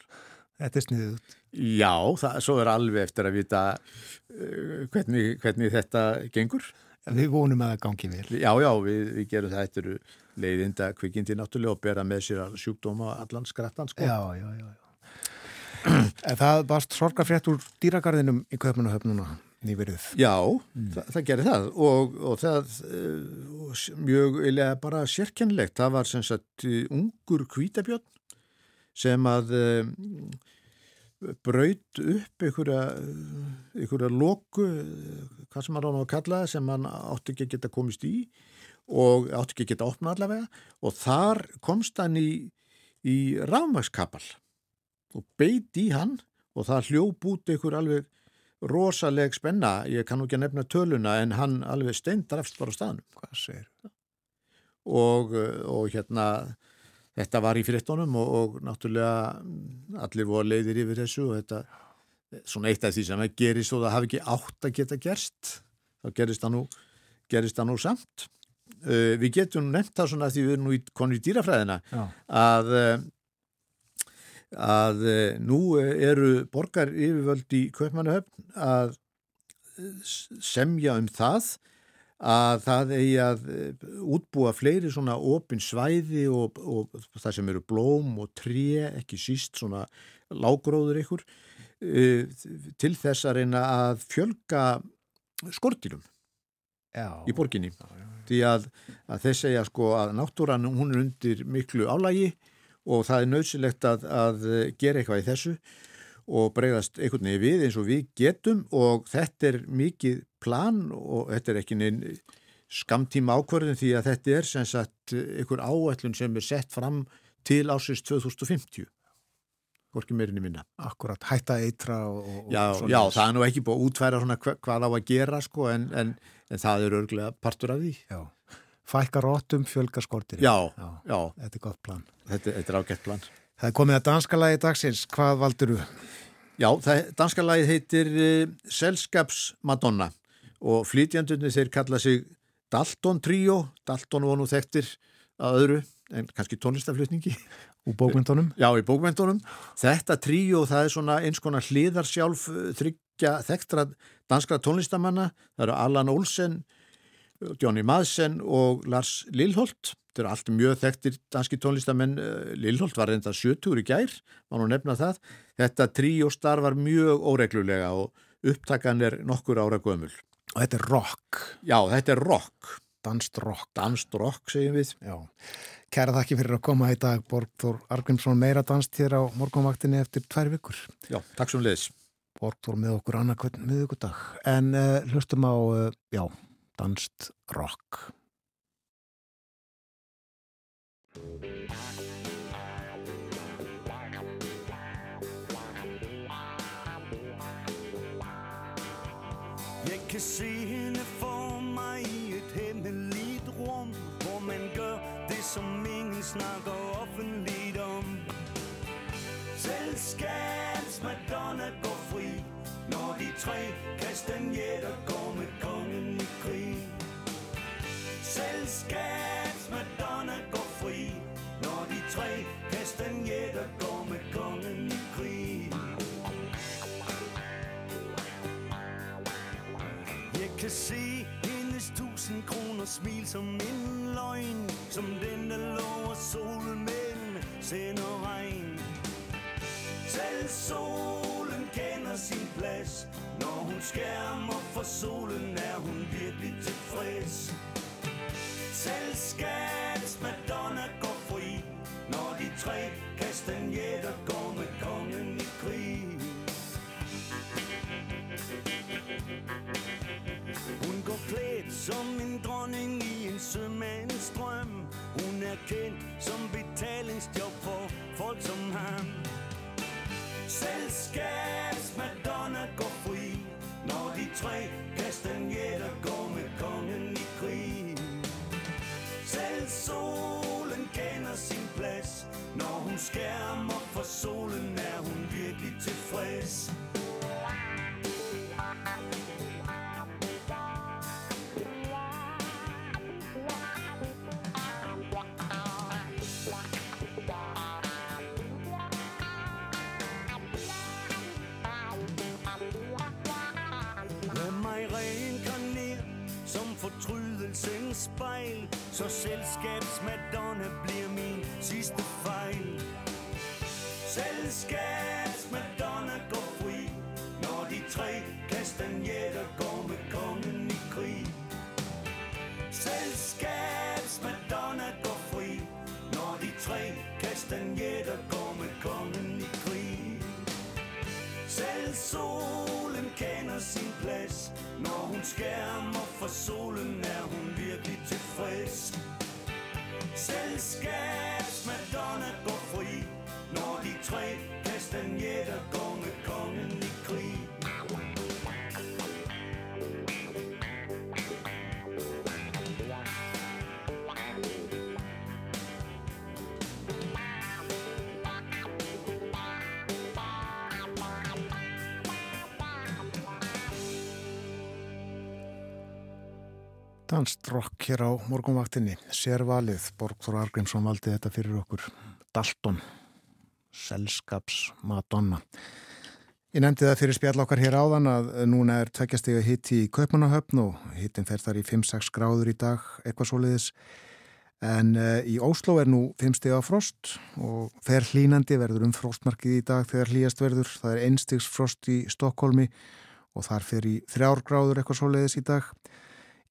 Speaker 1: Þetta er sniðut.
Speaker 4: Já, það, svo er alveg eftir að vita uh, hvernig, hvernig þetta gengur.
Speaker 1: Við vonum að það gangi vel.
Speaker 4: Já, já, við, við gerum það eftir leiðinda kvikindi náttúrulega og bera með sér sjúkdóma allan skrattan sko.
Speaker 1: Já, já, já. það varst sorgafrétt úr dýragarðinum í Kaupmannahöfnuna nýverið.
Speaker 4: Já, mm. það, það gerir það og, og það uh, mjög eilega bara sérkennlegt. Það var sem sagt ungur kvítabjörn sem að uh, braut upp einhverja, einhverja loku, hvað sem maður á að kalla það, sem hann átti ekki að geta komist í og átti ekki að geta opnað allavega. Og þar komst hann í, í rafmagskapal og beit í hann og það hljóp út einhver alveg rosaleg spenna, ég kann ekki að nefna töluna en hann alveg steindrafst bara á staðnum. Og, og hérna þetta var í fyrirtónum og, og náttúrulega allir voru leiðir yfir þessu og þetta svona eitt af því sem það gerist og það hafi ekki átt að geta gerst þá gerist það nú, gerist það nú samt. Uh, við getum nefnt það svona því við erum nú í konu í dýrafræðina
Speaker 1: Já.
Speaker 4: að að nú eru borgar yfirvöld í Kaupmannahöfn að semja um það að það eigi að útbúa fleiri svona opin svæði og, og það sem eru blóm og tré, ekki síst svona lágróður ykkur til þess að reyna að fjölga skortilum
Speaker 1: Já.
Speaker 4: í borginni því að, að þeir segja sko að náttúran hún er undir miklu álægi og það er nöðsilegt að, að gera eitthvað í þessu og bregðast einhvern veginn við eins og við getum og þetta er mikið plan og þetta er ekki neinn skamtíma ákvörðin því að þetta er sem sagt einhver áætlun sem er sett fram til ásins 2050 hvorki meirinni minna.
Speaker 1: Akkurat, hætta eitra og... og
Speaker 4: já, já, það er nú ekki búið að útværa svona hva, hvað á að gera sko en, en, en það er örglega partur af því.
Speaker 1: Já, fækka rótum, fjölga skortir.
Speaker 4: Já, já, já.
Speaker 1: Þetta er gott plan.
Speaker 4: Þetta, þetta er ágætt plan.
Speaker 1: Það er komið að danska lagi dagsins. Hvað valdur þú?
Speaker 4: Já, það, danska lagið heitir uh, Selskaps Madonna og flytjandunni þeir kalla sig Dalton Trio. Dalton var nú þekktir að öðru en kannski tónlistaflutningi.
Speaker 1: Úr bókmyndunum?
Speaker 4: Já, í bókmyndunum. Þetta tríó, það er svona eins konar hliðarsjálf þryggja þekktra danskra tónlistamanna. Það eru Allan Olsen, Johnny Madsen og Lars Lilholt. Þetta eru allt mjög þekktir danski tónlistamenn. Lilholt var reynda 70 í gær, má nú nefna það. Þetta tríó starfar mjög óreglulega og upptakan er nokkur ára gömul.
Speaker 1: Og þetta er rock?
Speaker 4: Já, þetta er rock.
Speaker 1: Danst rock.
Speaker 4: Danst rock, segjum við.
Speaker 1: Já. Kæra þakki fyrir að koma í dag Borgþór Argrímsson meira danst hér á morgunvaktinni eftir tvær vikur.
Speaker 4: Já, takk svo um leiðis.
Speaker 1: Borgþór með okkur annarkvöld miðugudag. En uh, hlustum á, uh, já, danst rock.
Speaker 5: Kan se hende for mig i et hemmeligt rum Hvor man gør det, som ingen snakker offentligt om. Selskabs Madonna går fri Når de tre kastanjetter går med kongen i krig. Selskabs Madonna går fri Når de tre kastanjetter går kan se hendes tusind kroner smil som en løgn Som den, der lover solen, men sender regn. Selv solen kender sin plads. Når hun skærmer for solen, er hun virkelig tilfreds. Selv skats Madonna går fri Når de tre kastanjetter går med kongen i krig. Thank you som en dronning i en sømands drøm. Hun er kendt som betalingsjob for folk som ham. Selskabs Madonna går fri Når de tre kastanjetter går med kongen i krig. Selv solen kender sin plads Når hun skærmer for solen er hun virkelig tilfreds? Lad spejl Så selskabsmadonna bliver min sidste fejl. Selskabsmadonna går fri Når de tre kastanjetter går med kongen i krig. Selskabsmadonna går fri Når de tre kastanjetter går med kongen i krig. Selv sol kender sin plads. Når hun skærmer for solen er hun virkelig tilfreds. Selskabs Madonna går fri Når de tre
Speaker 1: Danst rock hér á morgunvaktinni, sérvalið, Borgþór Argrímsson valdi þetta fyrir okkur, Dalton, Selskaps Madonna. Ég nefndi það fyrir spjall okkar hér áðan að núna er tveggjastega hitt í Kaupmannahöfn og hittin fer þar í 5-6 gráður í dag, eitthvað svoleiðis. En uh, í Ósló er nú 5 steg á frost og fer hlínandi verður um frostmarkið í dag þegar hlýjast verður. Það er einstigs frost í Stokkólmi og þar fer í 3 gráður eitthvað svoleiðis í dag.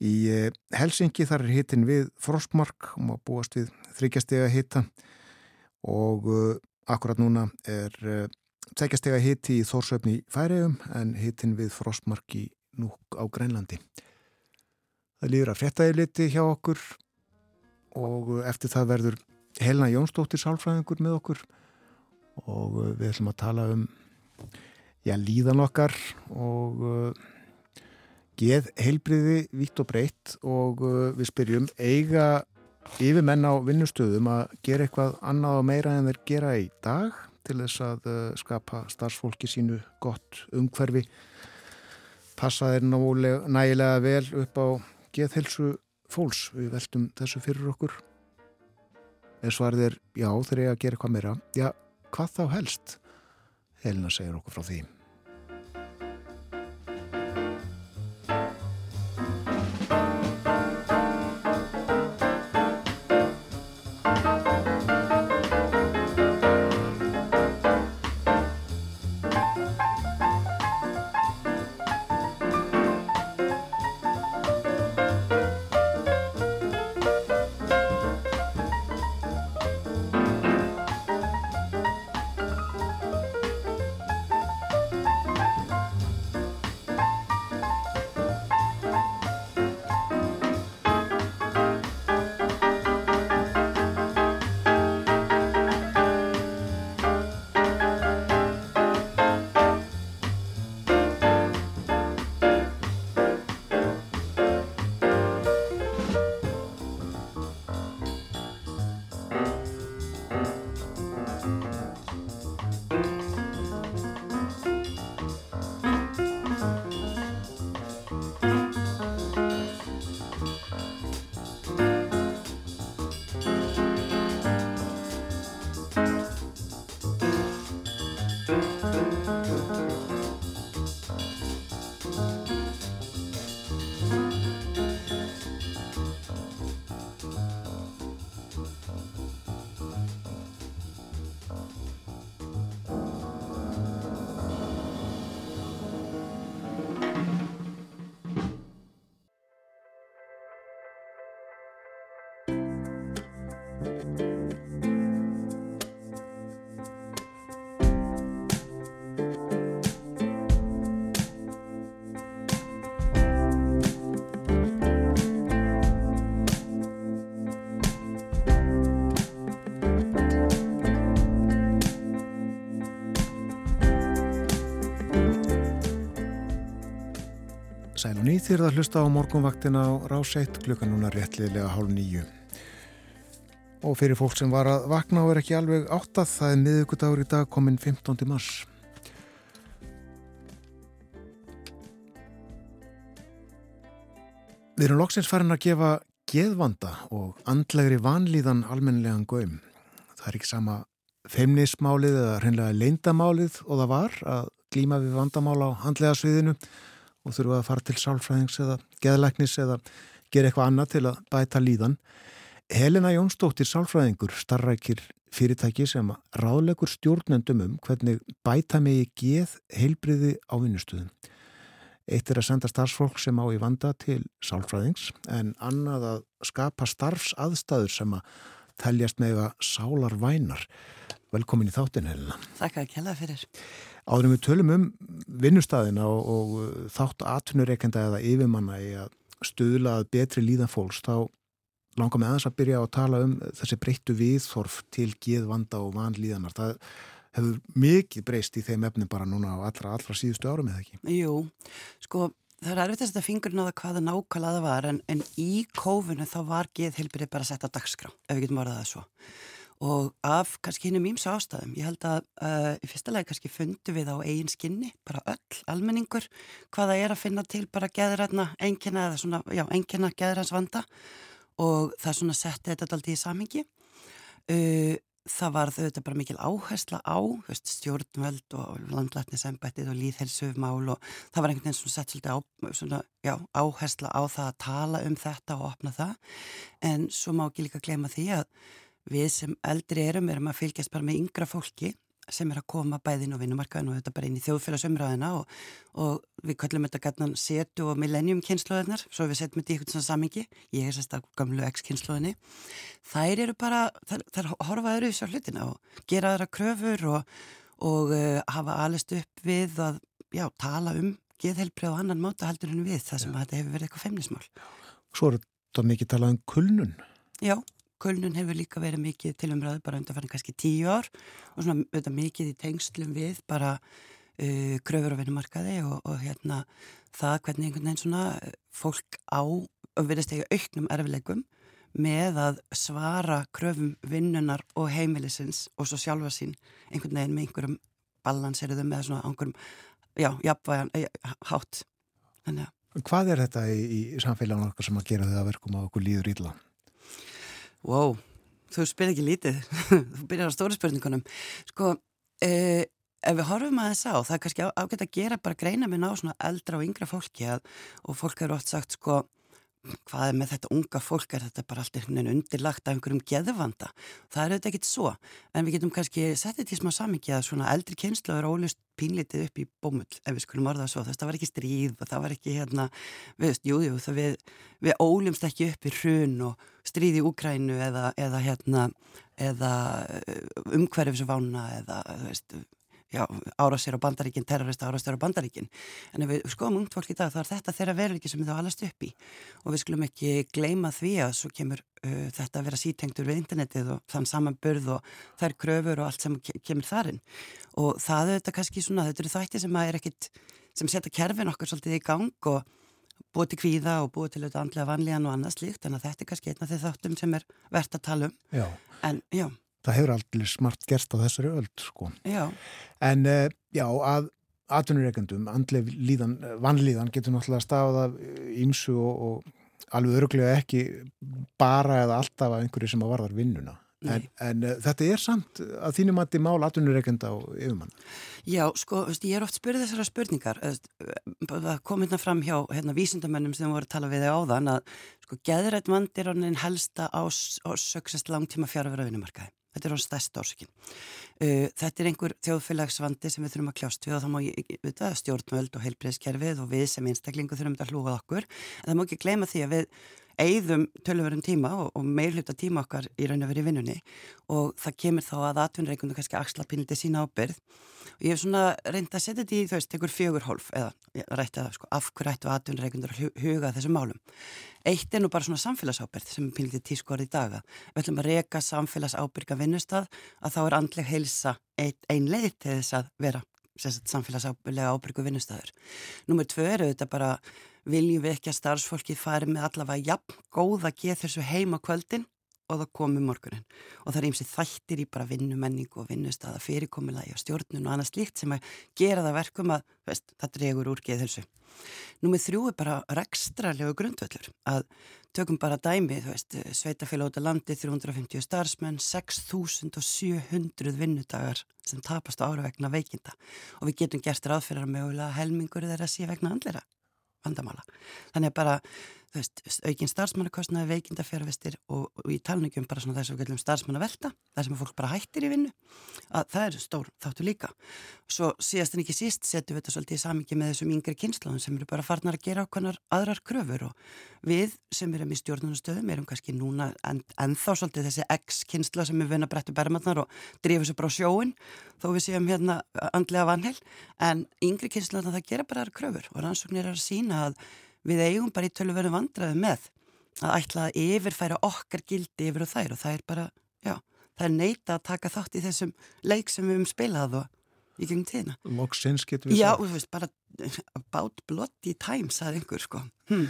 Speaker 1: Í uh, Helsingi þar er hittin við frostmark og maður búast við þryggjastega hitta og uh, akkurat núna er tveggjastega hitti í Þórsöfni færiðum en hittin við frostmarki núk á Grænlandi. Það líður að frettæði liti hjá okkur og eftir það verður Helena Jónsdóttir sálfræðingur með okkur og við ætlum að tala um já, líðan okkar og geð heilbriði vítt og breytt og uh, við spyrjum eiga yfir menn á vinnustöðum að gera eitthvað annað og meira en þeir gera í dag til þess að uh, skapa starfsfólki sínu gott umhverfi? Passa þeir nægilega vel upp á geðhelsu fólks, við veltum þessu fyrir okkur. En svarið er já, þeir eiga að gera eitthvað meira. Já, hvað þá helst? Helena segir okkur frá því Þér að hlusta á morgunvaktin á rás 1 klukkan núna réttliðlega hálf nýju. Og fyrir fólk sem var að vakna og er ekki alveg áttað, það er miðugudagur í dag komin 15. mars. Við erum loksins farin að gefa geðvanda og andlegri vanlíðan almennilegan göym. Það er ekki sama feimnismálið eða hreinlega leindamálið og það var að glíma við vandamál á handlega sviðinu og þurfa að fara til sálfræðings eða geðlæknis eða gera eitthvað annað til að bæta líðan. Helena Jónsdóttir sálfræðingur starrækir fyrirtæki sem ráðlegur stjórnendum um hvernig bæta megi geð heilbriði á vinnustuðum. Eitt er að senda starfsfólk sem á í vanda til sálfræðings en annað að skapa starfsaðstæður sem að teljast með að sálar vænar. Velkomin í þáttin, Helena.
Speaker 6: Takk að kella fyrir.
Speaker 1: Áðurum við tölum um vinnustæðina og, og uh, þátt atvinnureikenda eða yfirmanna í að stuðla að betri líðan fólks, þá langar með aðeins að byrja að tala um þessi breyttu viðþorf til geðvanda og vanlíðanar. Það hefur mikið breyst í þeim efni bara núna á allra, allra síðustu árum eða ekki?
Speaker 6: Jú, sko það er erfitt að setja fingurinn á það hvaða nákvæmlega það var en, en í kófinu þá var geðheilbyrði bara sett á dagskrá, ef við getum orðað það svo og af kannski hinn um ímsu ástæðum. Ég held að uh, í fyrsta lagi kannski fundu við á eigin skinni, bara öll, almenningur, hvaða er að finna til bara geðræðna engina eða svona, já, engina geðræðs vanda og það svona setti þetta alltaf í samhengi. Uh, það var þetta bara mikil áhersla á veist, stjórnvöld og landlætnisembættið og líðhelsufmál og það var einhvern veginn svona sett svolítið á, svona, já, áhersla á það að tala um þetta og opna það en svo má ekki líka glema því að við sem eldri erum erum að fylgjast bara með yngra fólki sem er að koma bæðin og vinnumarkaðin og þetta bara inn í þjóðfélagsumræðina og, og við kallum þetta gætnan setu og millennium kynnslóðinar, svo við setjum þetta í eitthvað samingi, ég er sérstaklega gamlu ex-kynnslóðinni, þær eru bara þær, þær horfa öðru þessu hlutina og gera aðra kröfur og, og uh, hafa alist upp við að já, tala um geðhelbrið og annan móta heldur en við það sem ja. þetta hefur verið eitthvað femnismál
Speaker 1: Svo er þetta mikið talað um kulnun.
Speaker 6: Já Kölnun hefur líka verið mikið til umræðu bara undan farin kannski tíu ár og svona auðvitað mikið í tengslum við bara uh, kröfur á vinnumarkaði og, og hérna það hvernig einhvern veginn svona fólk á og verðist eiga auknum erfileikum með að svara kröfum vinnunar og heimilisins og svo sjálfa sín einhvern veginn með einhverjum balanseriðum með svona einhverjum, já, jafnvægan, eh, hátt. Þannig að
Speaker 1: Hvað er þetta í, í samfélaginu okkar sem að gera þau að verkum að okkur líður íðla?
Speaker 6: Wow, þú spyr ekki lítið, þú byrjar á stóru spurningunum. Sko, eh, ef við horfum að þess á, það er kannski ágætt að gera bara greina með ná svona eldra og yngra fólki að, og fólk eru oft sagt sko, hvað er með þetta unga fólk, er þetta bara allt einhvern veginn undirlagt af einhverjum geðvanda. Það er auðvitað ekkit svo, en við getum kannski settið til smá samvikið að svona eldri kynslu er ólust pínlitið upp í bómull, ef við skulum orða það svo. Þess, það var ekki stríð og það var ekki, hérna, við veist, jújú, jú, það við, við ólumst ekki upp í hrun og stríð í Úkrænu eða, eða, hérna, eða umhverfisvána eða, þú veist, árásir á bandaríkinn, terrorista árásir á bandaríkinn en ef við skoðum ungt fólk í dag þá er þetta þeirra veruleiki sem við þá alast upp í. Og við skulum ekki gleima því að svo kemur uh, þetta að vera sítengtur við internetið og þann samanburð og þær kröfur og allt sem kemur þarinn og það er þetta kannski svona, þetta eru þætti sem er ekkit, sem setja kerfin okkur svolítið í gang og búið til kvíða og búið til auðvitað andlega vanlíðan og annað slíkt. En þetta er kannski einna þeir þáttum sem er verðt að tala um.
Speaker 1: Já.
Speaker 6: en já
Speaker 1: það hefur allir smart gerst á þessari öll sko.
Speaker 6: Já.
Speaker 1: En uh, já, að atvinnureikendum, andlega líðan, vanlíðan getur náttúrulega stafað af ímsu og, og alveg öruglega ekki bara eða alltaf af einhverju sem að varðar vinnuna. En, en uh, þetta er samt að þínum að þið mál atvinnureikenda og yfirmann.
Speaker 6: Já, sko, ég er oft spyrðið þessara spurningar. Það kom hérna fram hjá hérna, vísindamennum sem voru að tala við þig áðan að sko, geðrætt vandir á helsta ásöksast langtíma fjárfæra vinnumarkaði. Þetta er á stærst ársökin. Uh, þetta er einhver þjóðfélagsvandi sem við þurfum að kljást við og það má vita, stjórnvöld og heilbreyðskerfið og við sem einstaklingu þurfum að hlúa okkur. En það má ekki gleyma því að við eigðum tölurverðum tíma og, og meirhluta tíma okkar í raun og verið vinnunni og það kemur þá að atvinnreikundu kannski axla pínliti sína ábyrð og ég hef svona reynd að setja þetta í þú veist, einhver fjögur hólf eða rætti að sko, af hverju ættu atvinnreikundur að huga þessum málum. Eitt er nú bara svona samfélagsábyrð sem er pínliti tískórið í daga. Við ætlum að reyka samfélagsábyrga vinnustad að þá er andleg heilsa ein, leið til þess að vera samfélagsábyrga ábyrgu vinnustæður. Viljum við ekki að starfsfólki fari með allavega jafn góð að geða þessu heima kvöldin og það komi morgunin og það er eins og þættir í bara vinnumenningu og vinnustada fyrirkomilagi og stjórnun og annað slíkt sem að gera það verkum að veist, það dregur úr geðhilsu. Númið þrjú er bara rekstralegu grundvöldur að tökum bara dæmi, þú veist, sveitafélag út á landi, 350 starfsmenn, 6700 vinnudagar sem tapast á ára vegna veikinda. Og við getum gert ráðfyrir að mögulega helmingur þeirra sé vegna andlera vandamála. Þannig að bara veist, aukinn starfsmannakostnaði, veikinda fjárvestir og, og í talningum bara svona þess að við kallum starfsmannavelta, þar sem fólk bara hættir í vinnu, að það er stór þáttu líka. Svo síðast en ekki síst setjum við þetta svolítið í samingi með þessum yngri kynnslóðum sem eru bara farnar að gera okkarnar aðrar kröfur og við sem erum í stjórnunastöðum erum kannski núna en, ennþá svolítið þessi X-kynsla sem er vunna brettu bermarnar og drifur sér bara á sjóin þó við séum hérna andlega vanheil en yngri kynnslóðan það gera bara aðrar kröfur og rannsóknir er að sína að við eigum bara í tölverðu vandraði með að ætla að yfirfæra okkar gildi yfir og þær og það er bara, já, það er neita að taka þátt í þessum leik sem við höfum spilað og í gengum tíðina.
Speaker 1: Loksins getur við
Speaker 6: Já, og þú veist, bara about bloody time, sagði einhver, sko.
Speaker 1: Hm.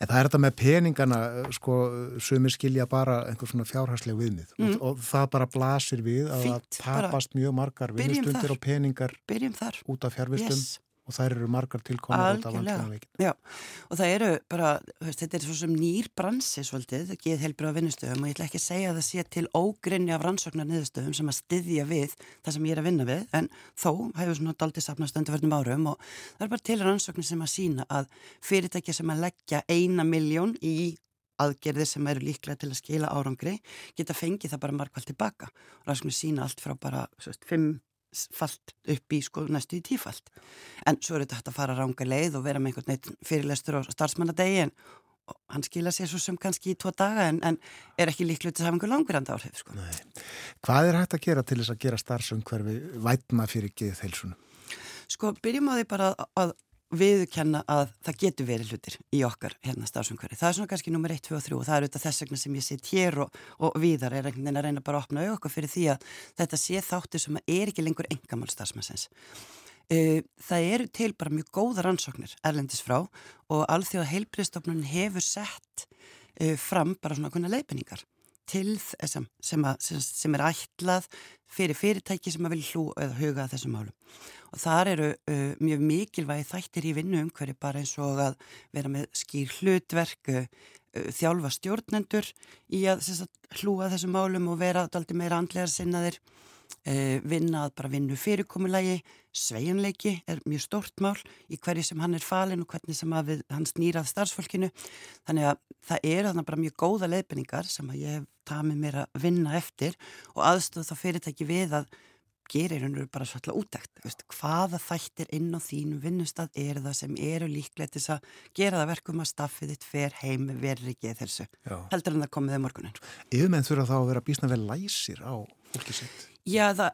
Speaker 1: En það er þetta með peningana, sko, sumir skilja bara einhver svona fjárhagsleg viðmið mm. og, og það bara blasir við að það tapast mjög margar vinnustundir og peningar út af fjárvistum. Yes og þær eru margar tilkomið út af vantlunarveikin.
Speaker 6: Já, og það eru bara, veist, þetta er svo sem nýr bransi svolítið, það geð heilbrið á vinnustöðum og ég ætla ekki að segja að það sé til ógrinni af rannsóknar niðurstöðum sem að styðja við það sem ég er að vinna við, en þó hefur svona daldið sapnast undirverðnum árum og það er bara til rannsóknir sem að sína að fyrirtækja sem að leggja eina miljón í aðgerðir sem eru líklega til að skila árangri geta fengið það bara markvælt tilbaka og rannsóknir sína allt frá bara 5 falt upp í sko næstu í tífalt en svo er þetta hægt að fara ránga leið og vera með einhvern veginn fyrirlestur á starfsmannadegi en hann skila sér svo sem kannski í tvo daga en, en er ekki líklega til að hafa einhver languranda áhrif sko.
Speaker 1: Hvað er hægt að gera til þess að gera starfsumhverfi vætna fyrir geðið heilsunum?
Speaker 6: Sko byrjum á því bara að viðkenna að það getur verið hlutir í okkar hérna stafsumhverfi. Það er svona kannski nummer 1, 2 og 3 og það er auðvitað þess vegna sem ég sitt hér og, og viðar er einhvern veginn að reyna bara að opna auðvitað fyrir því að þetta sé þáttu sem er ekki lengur engamál stafsmannsins. Það eru til bara mjög góða rannsóknir erlendis frá og alþjóða heilbriðstofnun hefur sett fram bara svona konar leifinningar til þessum sem, sem, sem er ætlað fyrir fyrirtæki sem að vilja hlú eða huga þessum málum. Og þar eru uh, mjög mikilvægi þættir í vinnu umhverju bara eins og að vera með skýr hlutverk, uh, þjálfa stjórnendur í að sagt, hlúa þessum málum og vera alltaf meira andlegar sinnaðir, uh, vinna að bara vinnu fyrirkomulagi, sveianleiki er mjög stórt mál í hverju sem hann er falin og hvernig sem við, hann snýrað starfsfólkinu. Þannig að það eru þarna bara mjög góða leifinningar sem að ég hef tamið mér að vinna eftir og aðstöð þá fyrirtæki við að gerir hendur bara svolítið útækt hvaða þættir inn á þínu vinnustad er það sem eru líklegt til að gera það verkum að staffið þitt fer heim verður ekki þessu heldur en það komið þegar morgunin
Speaker 1: Yfirmenn þurfa þá að vera bísna vel læsir á fólki sitt.
Speaker 6: Já, það,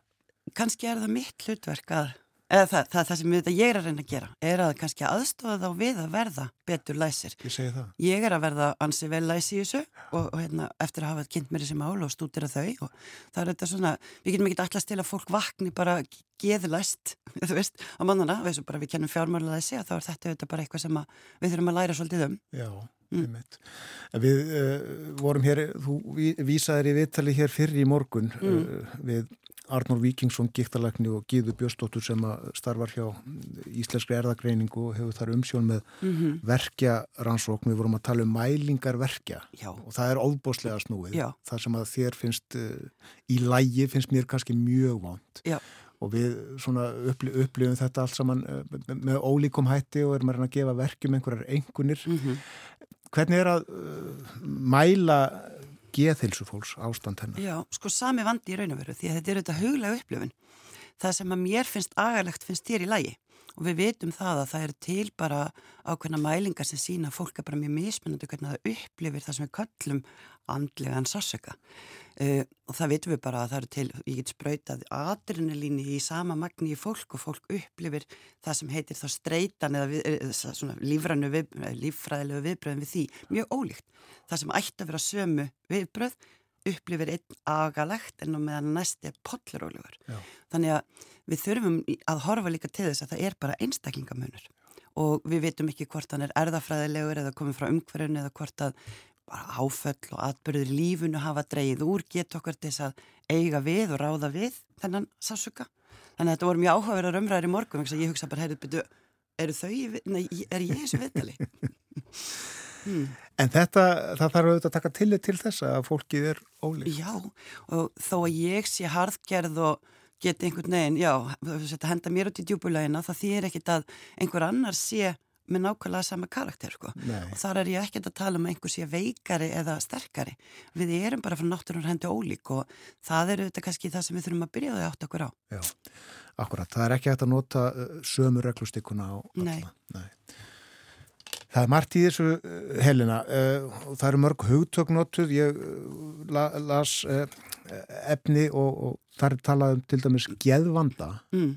Speaker 6: kannski er það mitt hlutverk að eða það, það, það sem ég er að reyna að gera er að kannski aðstofa þá við að verða betur læsir.
Speaker 1: Ég segi það.
Speaker 6: Ég er að verða ansi vel læsi í þessu og, og hérna, eftir að hafa kynnt mér þessi mál og stúdira þau og það er þetta svona, við getum ekki allast til að fólk vakni bara geðlæst, þú veist, á mannana og og bara við kennum fjármála þessi að þá er þetta, þetta bara eitthvað sem við þurfum að læra svolítið um.
Speaker 1: Já. Mm. Við uh, vorum hér, þú vísaðir í viðtali hér fyrir í morgun mm. uh, við Arnór Víkingsson, gíktalækni og Gíður Björnsdóttur sem starfar hjá Íslenskri erðagreiningu og hefur þar umsjón með mm -hmm. verkja rannsókn. Við vorum að tala um mælingar verkja
Speaker 6: Já.
Speaker 1: og það er óbúslega snúið. Já. Það sem að þér finnst uh, í lægi finnst mér kannski mjög vant.
Speaker 6: Já.
Speaker 1: Og við upplifum þetta allt saman uh, með ólíkum hætti og erum að að gefa verkjum einhverjar engunir. Mm -hmm. Hvernig er að uh, mæla geðhilsu fólks ástand hennar.
Speaker 6: Já, sko sami vandi í raun og veru því að þetta er auðvitað huglega upplifun. Það sem að mér finnst agarlegt finnst þér í lægi og við veitum það að það er til bara ákveðna mælingar sem sína að fólk er bara mjög mismunandi hvernig það upplifir það sem við köllum andlega en sársöka uh, og það veitum við bara að það eru til, ég get sprautað adrenalíni í sama magni í fólk og fólk upplifir það sem heitir þá streytan eða við, svona lífrænu við, líffræðilegu viðbröðin við því mjög ólíkt. Það sem ætti að vera sömu viðbröð upplifir einn agalegt en meðan næsti er potlarólegur. Þannig að við þurfum að horfa líka til þess að það er bara einstaklingamunur og við veitum ekki hvort hann er erðafræðilegur eða komið frá umhverjun eða hvort að bara áföll og atbyrður lífunu hafa dreyið úr get okkur til þess að eiga við og ráða við þennan sásuka. Þannig að þetta voru mjög áhugaverðar umræðir í morgun, ég hugsa bara, heyrðu, byrju, eru þau, nei, er ég þessu viðtali?
Speaker 1: hmm. En þetta, það þarf auðvitað að taka tillit til þess að fólkið er ólík.
Speaker 6: Já, og þó að ég sé harðgerð og geti einhvern veginn, já, þetta henda mér út í djúbulegina, það þýr ekkit að einhver annar sé með nákvæmlega sama karakter sko. og þar er ég ekkert að tala um einhver sé veikari eða sterkari við erum bara frá náttúrunar hendi ólík og það eru þetta kannski það sem við þurfum að byrja að átta okkur á
Speaker 1: Já, akkurat, það er ekki hægt að nota uh, sömu reglustikuna á
Speaker 6: alla Nei. Nei.
Speaker 1: Það er margt í þessu uh, helina uh, og það eru mörg hugtöknotuð ég las efni og, og þar er talað um til dæmis geðvanda mm.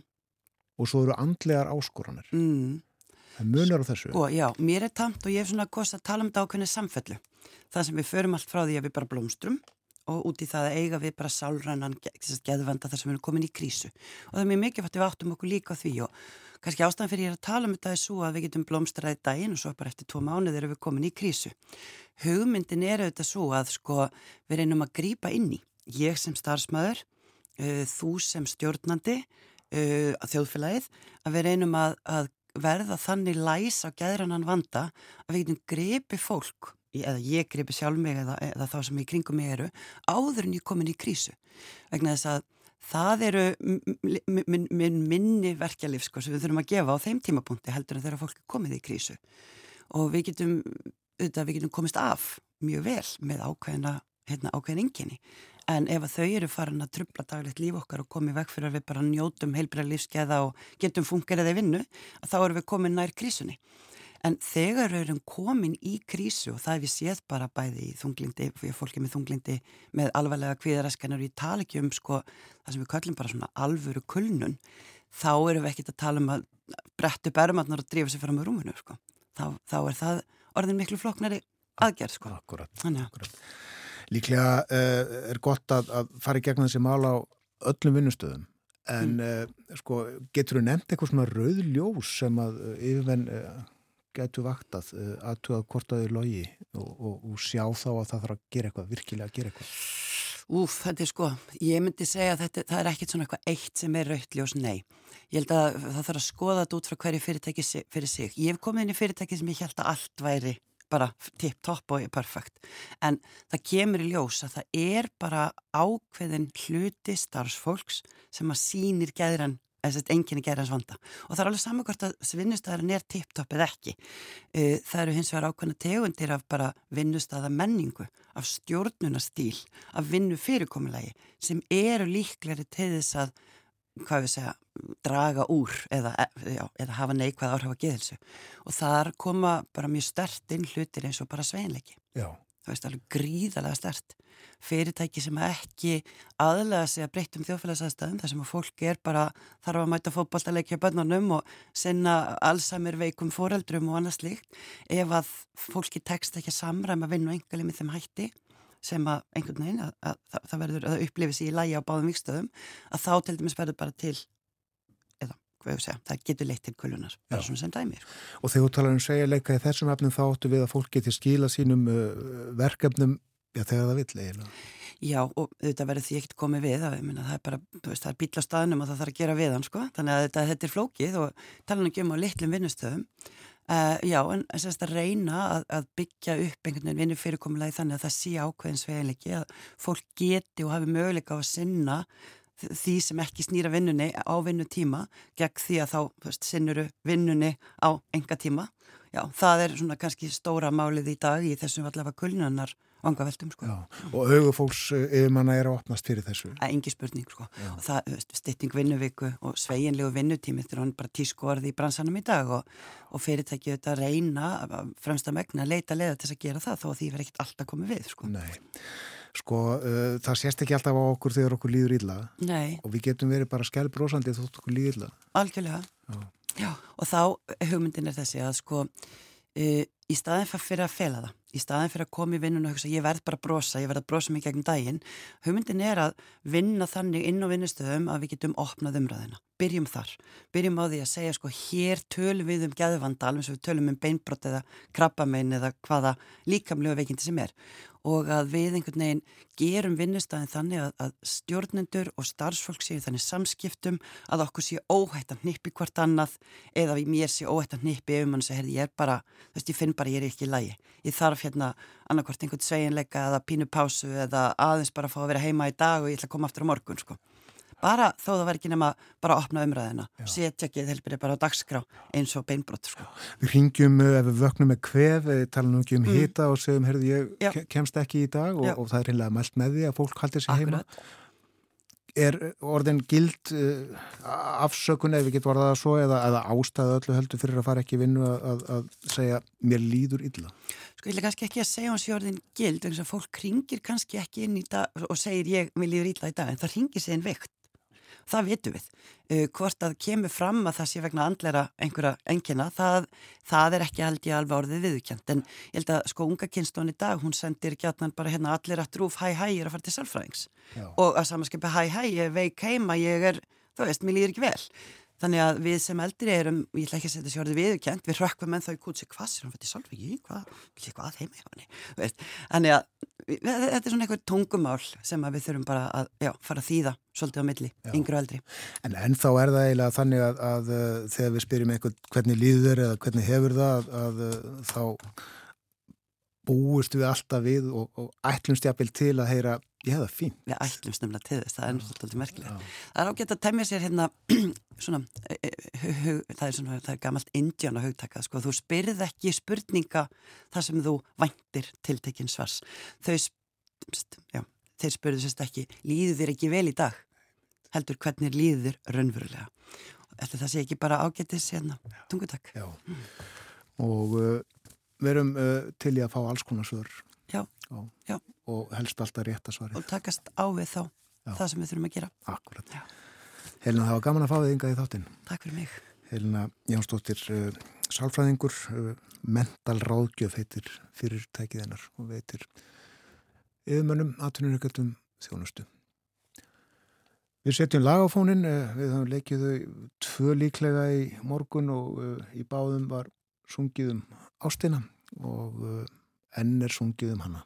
Speaker 1: og svo eru andlegar áskoranir mm. Það munar á þessu.
Speaker 6: Sko, já, mér er tamt og ég hef svona kost að tala um þetta ákveðinu samfellu. Það sem við förum allt frá því að við bara blómstrum og út í það að eiga við bara sálrannan geðvanda þar sem við erum komin í krísu. Og það er mjög mikið fætt við áttum okkur líka á því og kannski ástæðan fyrir ég að tala um þetta er svo að við getum blómstraðið daginn og svo bara eftir tvo mánuð erum við komin í krísu. Hugmyndin er auðvitað svo að sko við reynum að grýpa inn í. Ég sem starfsmöður, uh, þú sem stjórnandi, uh, þjóðfélagið, að við reynum að, að verða þannig læs á gæðrannan vanda að við getum grepi fólk eða ég grepi sjálf mig eða, eða þá sem í kringum mig eru áður en ég komin í krísu vegna þess að það eru minn min, minni verkjalið sko sem við þurfum að gefa á þeim tímapunkti heldur en þegar fólk er komið í krísu og við getum, auðvitað, við getum komist af mjög vel með ákveðina hérna, ákveðin enginni En ef þau eru farin að trubla daglegt líf okkar og komið vekk fyrir að við bara njótum heilbreyða lífskeiða og getum fungerið í vinnu, þá erum við komin nær krísunni. En þegar við erum komin í krísu og það er við séð bara bæði í þunglindi, fyrir fólki með þunglindi með alvarlega kviðaraskanur í talikjum, sko, það sem við kallum bara svona alvöru kulnun, þá erum við ekkit að tala um að brettu bermarnar og drífa sér fram á rúmunu, sko. Þá, þá er það orðin miklu floknari aðgerð, sko.
Speaker 1: Akkurat, akkurat. Líklega uh, er gott að, að fara í gegnum þessi mál á öllum vinnustöðum en mm. uh, sko, getur þú nefnt eitthvað svona rauðljós sem að uh, yfirvenn getur vaktað að tuga kortaði logi og, og, og sjá þá að það þarf að gera eitthvað, virkilega að gera eitthvað?
Speaker 6: Úf, þetta er sko, ég myndi segja að þetta, það er ekkert svona eitthvað eitt sem er rauðljós, nei. Ég held að það þarf að skoða þetta út frá hverju fyrirtæki fyrir sig. Ég hef komið inn í fyrirtæki sem ég held að allt væri bara tipp-topp og perfekt en það kemur í ljós að það er bara ákveðin hluti starfsfólks sem að sínir gæðran enginni gæðrans vanda og það er alveg saman hvort að vinnustæðarinn er tipp-topp eða ekki. Það eru hins vegar ákveðna tegundir af bara vinnustæða menningu af stjórnunastýl af vinnu fyrirkomulagi sem eru líkleri til þess að hvað við segja, draga úr eða, já, eða hafa neikvæð áhrif að geðilsu og þar koma bara mjög stert inn hlutir eins og bara sveinleiki það veist alveg gríðalega stert fyrirtæki sem ekki aðlega sig að breytta um þjóðfélagsæðstæðum þar sem að fólk er bara þarf að mæta fótballtaleikja bönnunum og sinna allsamir veikum foreldrum og annars líkt ef að fólki tekst ekki að samræma vinn og engali með þeim hætti sem að einhvern veginn að, að, að það verður að upplifi sér í lægi á báðum vikstöðum að þá til dæmis verður bara til eða hvað ég segja, það getur leitt til kulunar bara svona sem dæmir. Sko.
Speaker 1: Og þegar þú talar um segja leika í þessum efnum þá áttu við að fólk geti skila sínum uh, verkefnum já þegar það vill eiginlega.
Speaker 6: Já og þetta verður því ekkert komið við að, minna, það er bara, veist, það er bíla staðnum og það þarf að gera við hann sko, þannig að þetta, þetta er flókið og tala ekki um á litlum vinnustöðum Uh, já, en þess að reyna að, að byggja upp einhvern veginn vinnu fyrirkomulagi þannig að það sé ákveðins veginleiki að fólk geti og hafi möguleika á að sinna því sem ekki snýra vinnunni á vinnutíma gegn því að þá sinnuru vinnunni á enga tíma. Já, það er svona kannski stóra málið í dag í þessum allavega kulnunar vangaveltum sko.
Speaker 1: og augufólks yfirmanna er að opnast fyrir þessu
Speaker 6: að engi spurning sko Já. og það, stytting vinnuviku og sveginlegu vinnutími þetta er hann bara tísku orði í bransanum í dag og, og fyrirtækið þetta reyna fremst að megna að leita leða til að gera það þó að því verður ekkert alltaf komið við sko
Speaker 1: Nei, sko uh, það sést ekki alltaf á okkur þegar okkur líður illa.
Speaker 6: Nei.
Speaker 1: og við getum verið bara skælbrósandi þótt okkur líður illa.
Speaker 6: Algjörlega. Já. Já, og þá hugmyndin er þessi að sko uh, í staðin fyrir að fela það, í staðin fyrir að koma í vinnun og hugsa ég verð bara að brosa, ég verð að brosa mig gegn daginn, hugmyndin er að vinna þannig inn á vinnustöðum að við getum opnað umræðina, byrjum þar, byrjum á því að segja sko hér tölum við um gæðvanda alveg sem við tölum um beinbrott eða krabbamein eða hvaða líkamlega veikindi sem er. Og að við einhvern veginn gerum vinnustæðin þannig að, að stjórnendur og starfsfólk séu þannig samskiptum að okkur séu óhætt að nýppi hvort annað eða mér séu óhætt að nýppi ef mann segir ég er bara, þú veist ég finn bara ég er ekki í lægi ég þarf hérna annarkvort einhvern sveginleika eða pínu pásu eða aðeins bara að fá að vera heima í dag og ég ætla að koma aftur á morgun sko bara þó það var ekki nema bara að opna umræðina setja ekki þeilbyrði bara á dagskrá eins og beinbrott sko.
Speaker 1: Við ringjum eh, ef við vöknum með kvef eh, tala nú ekki um mm. hita og segjum herði ég Já. kemst ekki í dag og, og það er reynilega mælt með því að fólk haldir sig heima Er orðin gild uh, afsökun ef við getum orðað það svo eða, eða ástæðu öllu heldur fyrir að fara ekki vinnu að, að, að segja mér líður illa?
Speaker 6: Sko ég vil kannski ekki að segja hans í orðin gild eins og fólk ringir kannski ekki inn í dag og segir ég mér líður illa í dag en það ringir sig en veikt það vitum við. Uh, hvort að kemur fram að það sé vegna andlera einhverja engina, það, það er ekki held ég alveg orðið viðkjönd. En ég held að sko unga kynstofn í dag, hún sendir gætnan bara hérna allir að drúf hæ hæ, ég er að fara til salfræðings. Já. Og að samanskipa hæ hæ, ég veik heima, ég er, þú veist, mér líður ekki vel. Þannig að við sem eldri erum, ég ætla ekki að setja orðið viðkjönd, við rökkum en þá í kútsi, hvað sér hann fyrir salfræðingi, hvað, hvað heima hjá hann? Þannig að þetta er svona eitthvað tungumál sem við þurfum bara að já, fara að þýða svolítið á milli, já. yngru og eldri
Speaker 1: En ennþá er það eiginlega þannig að, að, uh, þegar við spyrjum eitthvað hvernig líður eða hvernig hefur það að, að þá búist við alltaf við og, og ætlumst jápil til að heyra ég hef það fín.
Speaker 6: Við ætlumst nefnilega til þess, það er náttúrulega merkilegt. Það er ágætt að temja sér hérna svona, e, e, það er svona, það er gamalt indjána hugtakað, sko, þú spyrð ekki spurninga þar sem þú væntir tiltekinn svars. Þau, já, þeir spurðu sérst ekki, líður þér ekki vel í dag? Heldur hvernig líður þér raunverulega? Þetta það sé ekki bara ágættis hérna, tungutak. Já,
Speaker 1: mm. og uh, verum uh, til í að fá alls konar svör.
Speaker 6: Já, já
Speaker 1: og helst alltaf rétt að svarið.
Speaker 6: Og takast á við þá Já. það sem við þurfum að gera.
Speaker 1: Akkurat. Já. Helina, það var gaman að fá þig yngað í þáttinn.
Speaker 6: Takk fyrir mig.
Speaker 1: Helina Jánsdóttir, uh, sálfræðingur, uh, mental ráðgjöf heitir fyrirtækið hennar og veitir yfirmönnum, atvinnurökjöldum, þjónustu. Við setjum lagafónin, uh, við höfum leikið þau tvö líklega í morgun og uh, í báðum var sungið um ástina og uh, enn er sungið um hana.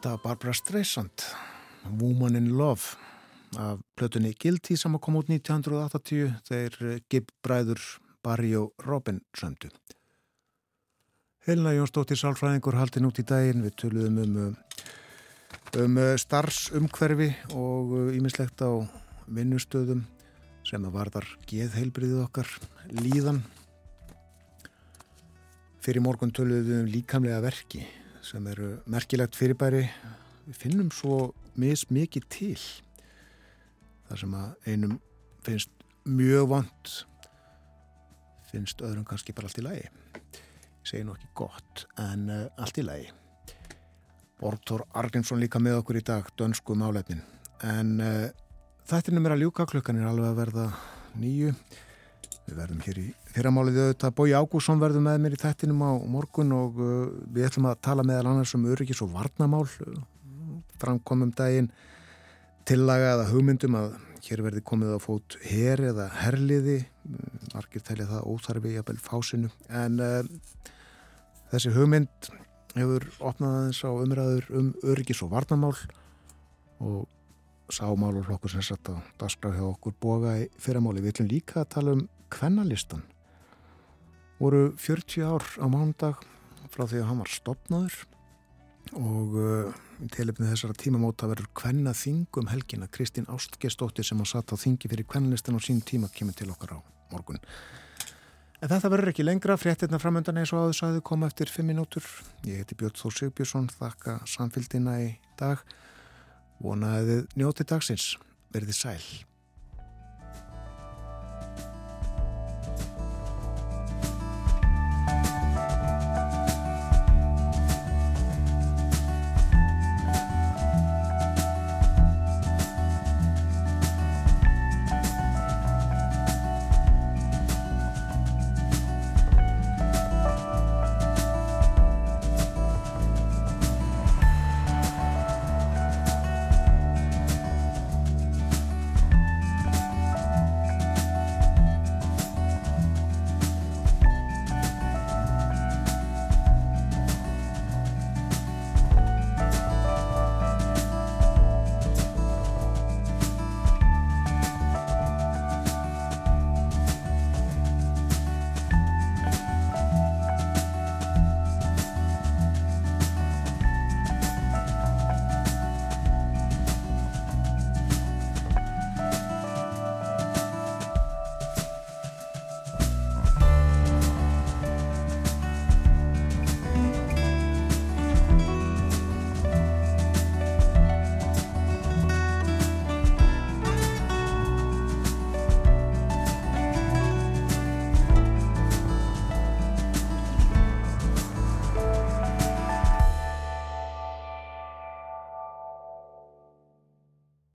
Speaker 1: Þetta var Barbara Streisand, Woman in Love af plötunni Guilty sem kom út 1980 þeir Gibb bræður Barry og Robin sömdu. Helena Jónsdóttir Sálfræðingur haldin út í daginn, við töluðum um, um starfsumhverfi og ímislegt á vinnustöðum sem að varðar geðheilbriðið okkar líðan. Fyrir morgun töluðum um líkamlega verki sem eru merkilegt fyrirbæri. Við finnum svo mis mikið til. Það sem að einum finnst mjög vant finnst öðrum kannski bara allt í lagi. Segi nú ekki gott, en uh, allt í lagi. Bortor Argensson líka með okkur í dag, dönsku málefnin. En uh, þættinum er að ljúka klukkan er alveg að verða nýju. Við verðum hér í fyrramálið auðvitað. Bói Ágússon verður með mér í þættinum á morgun og uh, við ætlum að tala meðal annars um öryggis og varnamál. Framkomum daginn tillaga eða hugmyndum að hér verði komið á fót her eða herliði. Markir telja það óþarfi jafnvel fásinu. En uh, þessi hugmynd hefur opnað aðeins á umræður um öryggis og varnamál og sámál og flokkur sem satt á dagskraf hjá okkur boga í fyrramáli. Við ætlum líka að tala um kvennalistan. Voru 40 ár á mándag frá því að hann var stopnaður og uh, í tilipnið þessara tímamóta verður kvenna þingum helgina. Kristín Ástgestóttir sem hann satt á þingi fyrir kvennalistan og sín tíma kemur til okkar á morgun. En þetta verður ekki lengra, fréttirna framöndan eins og áður sæðu koma eftir 5 minútur. Ég heiti Björn Þór Sigbjörnsson, þakka samfélgina í dag. Vonaðið njóti dagsins, verði sæl.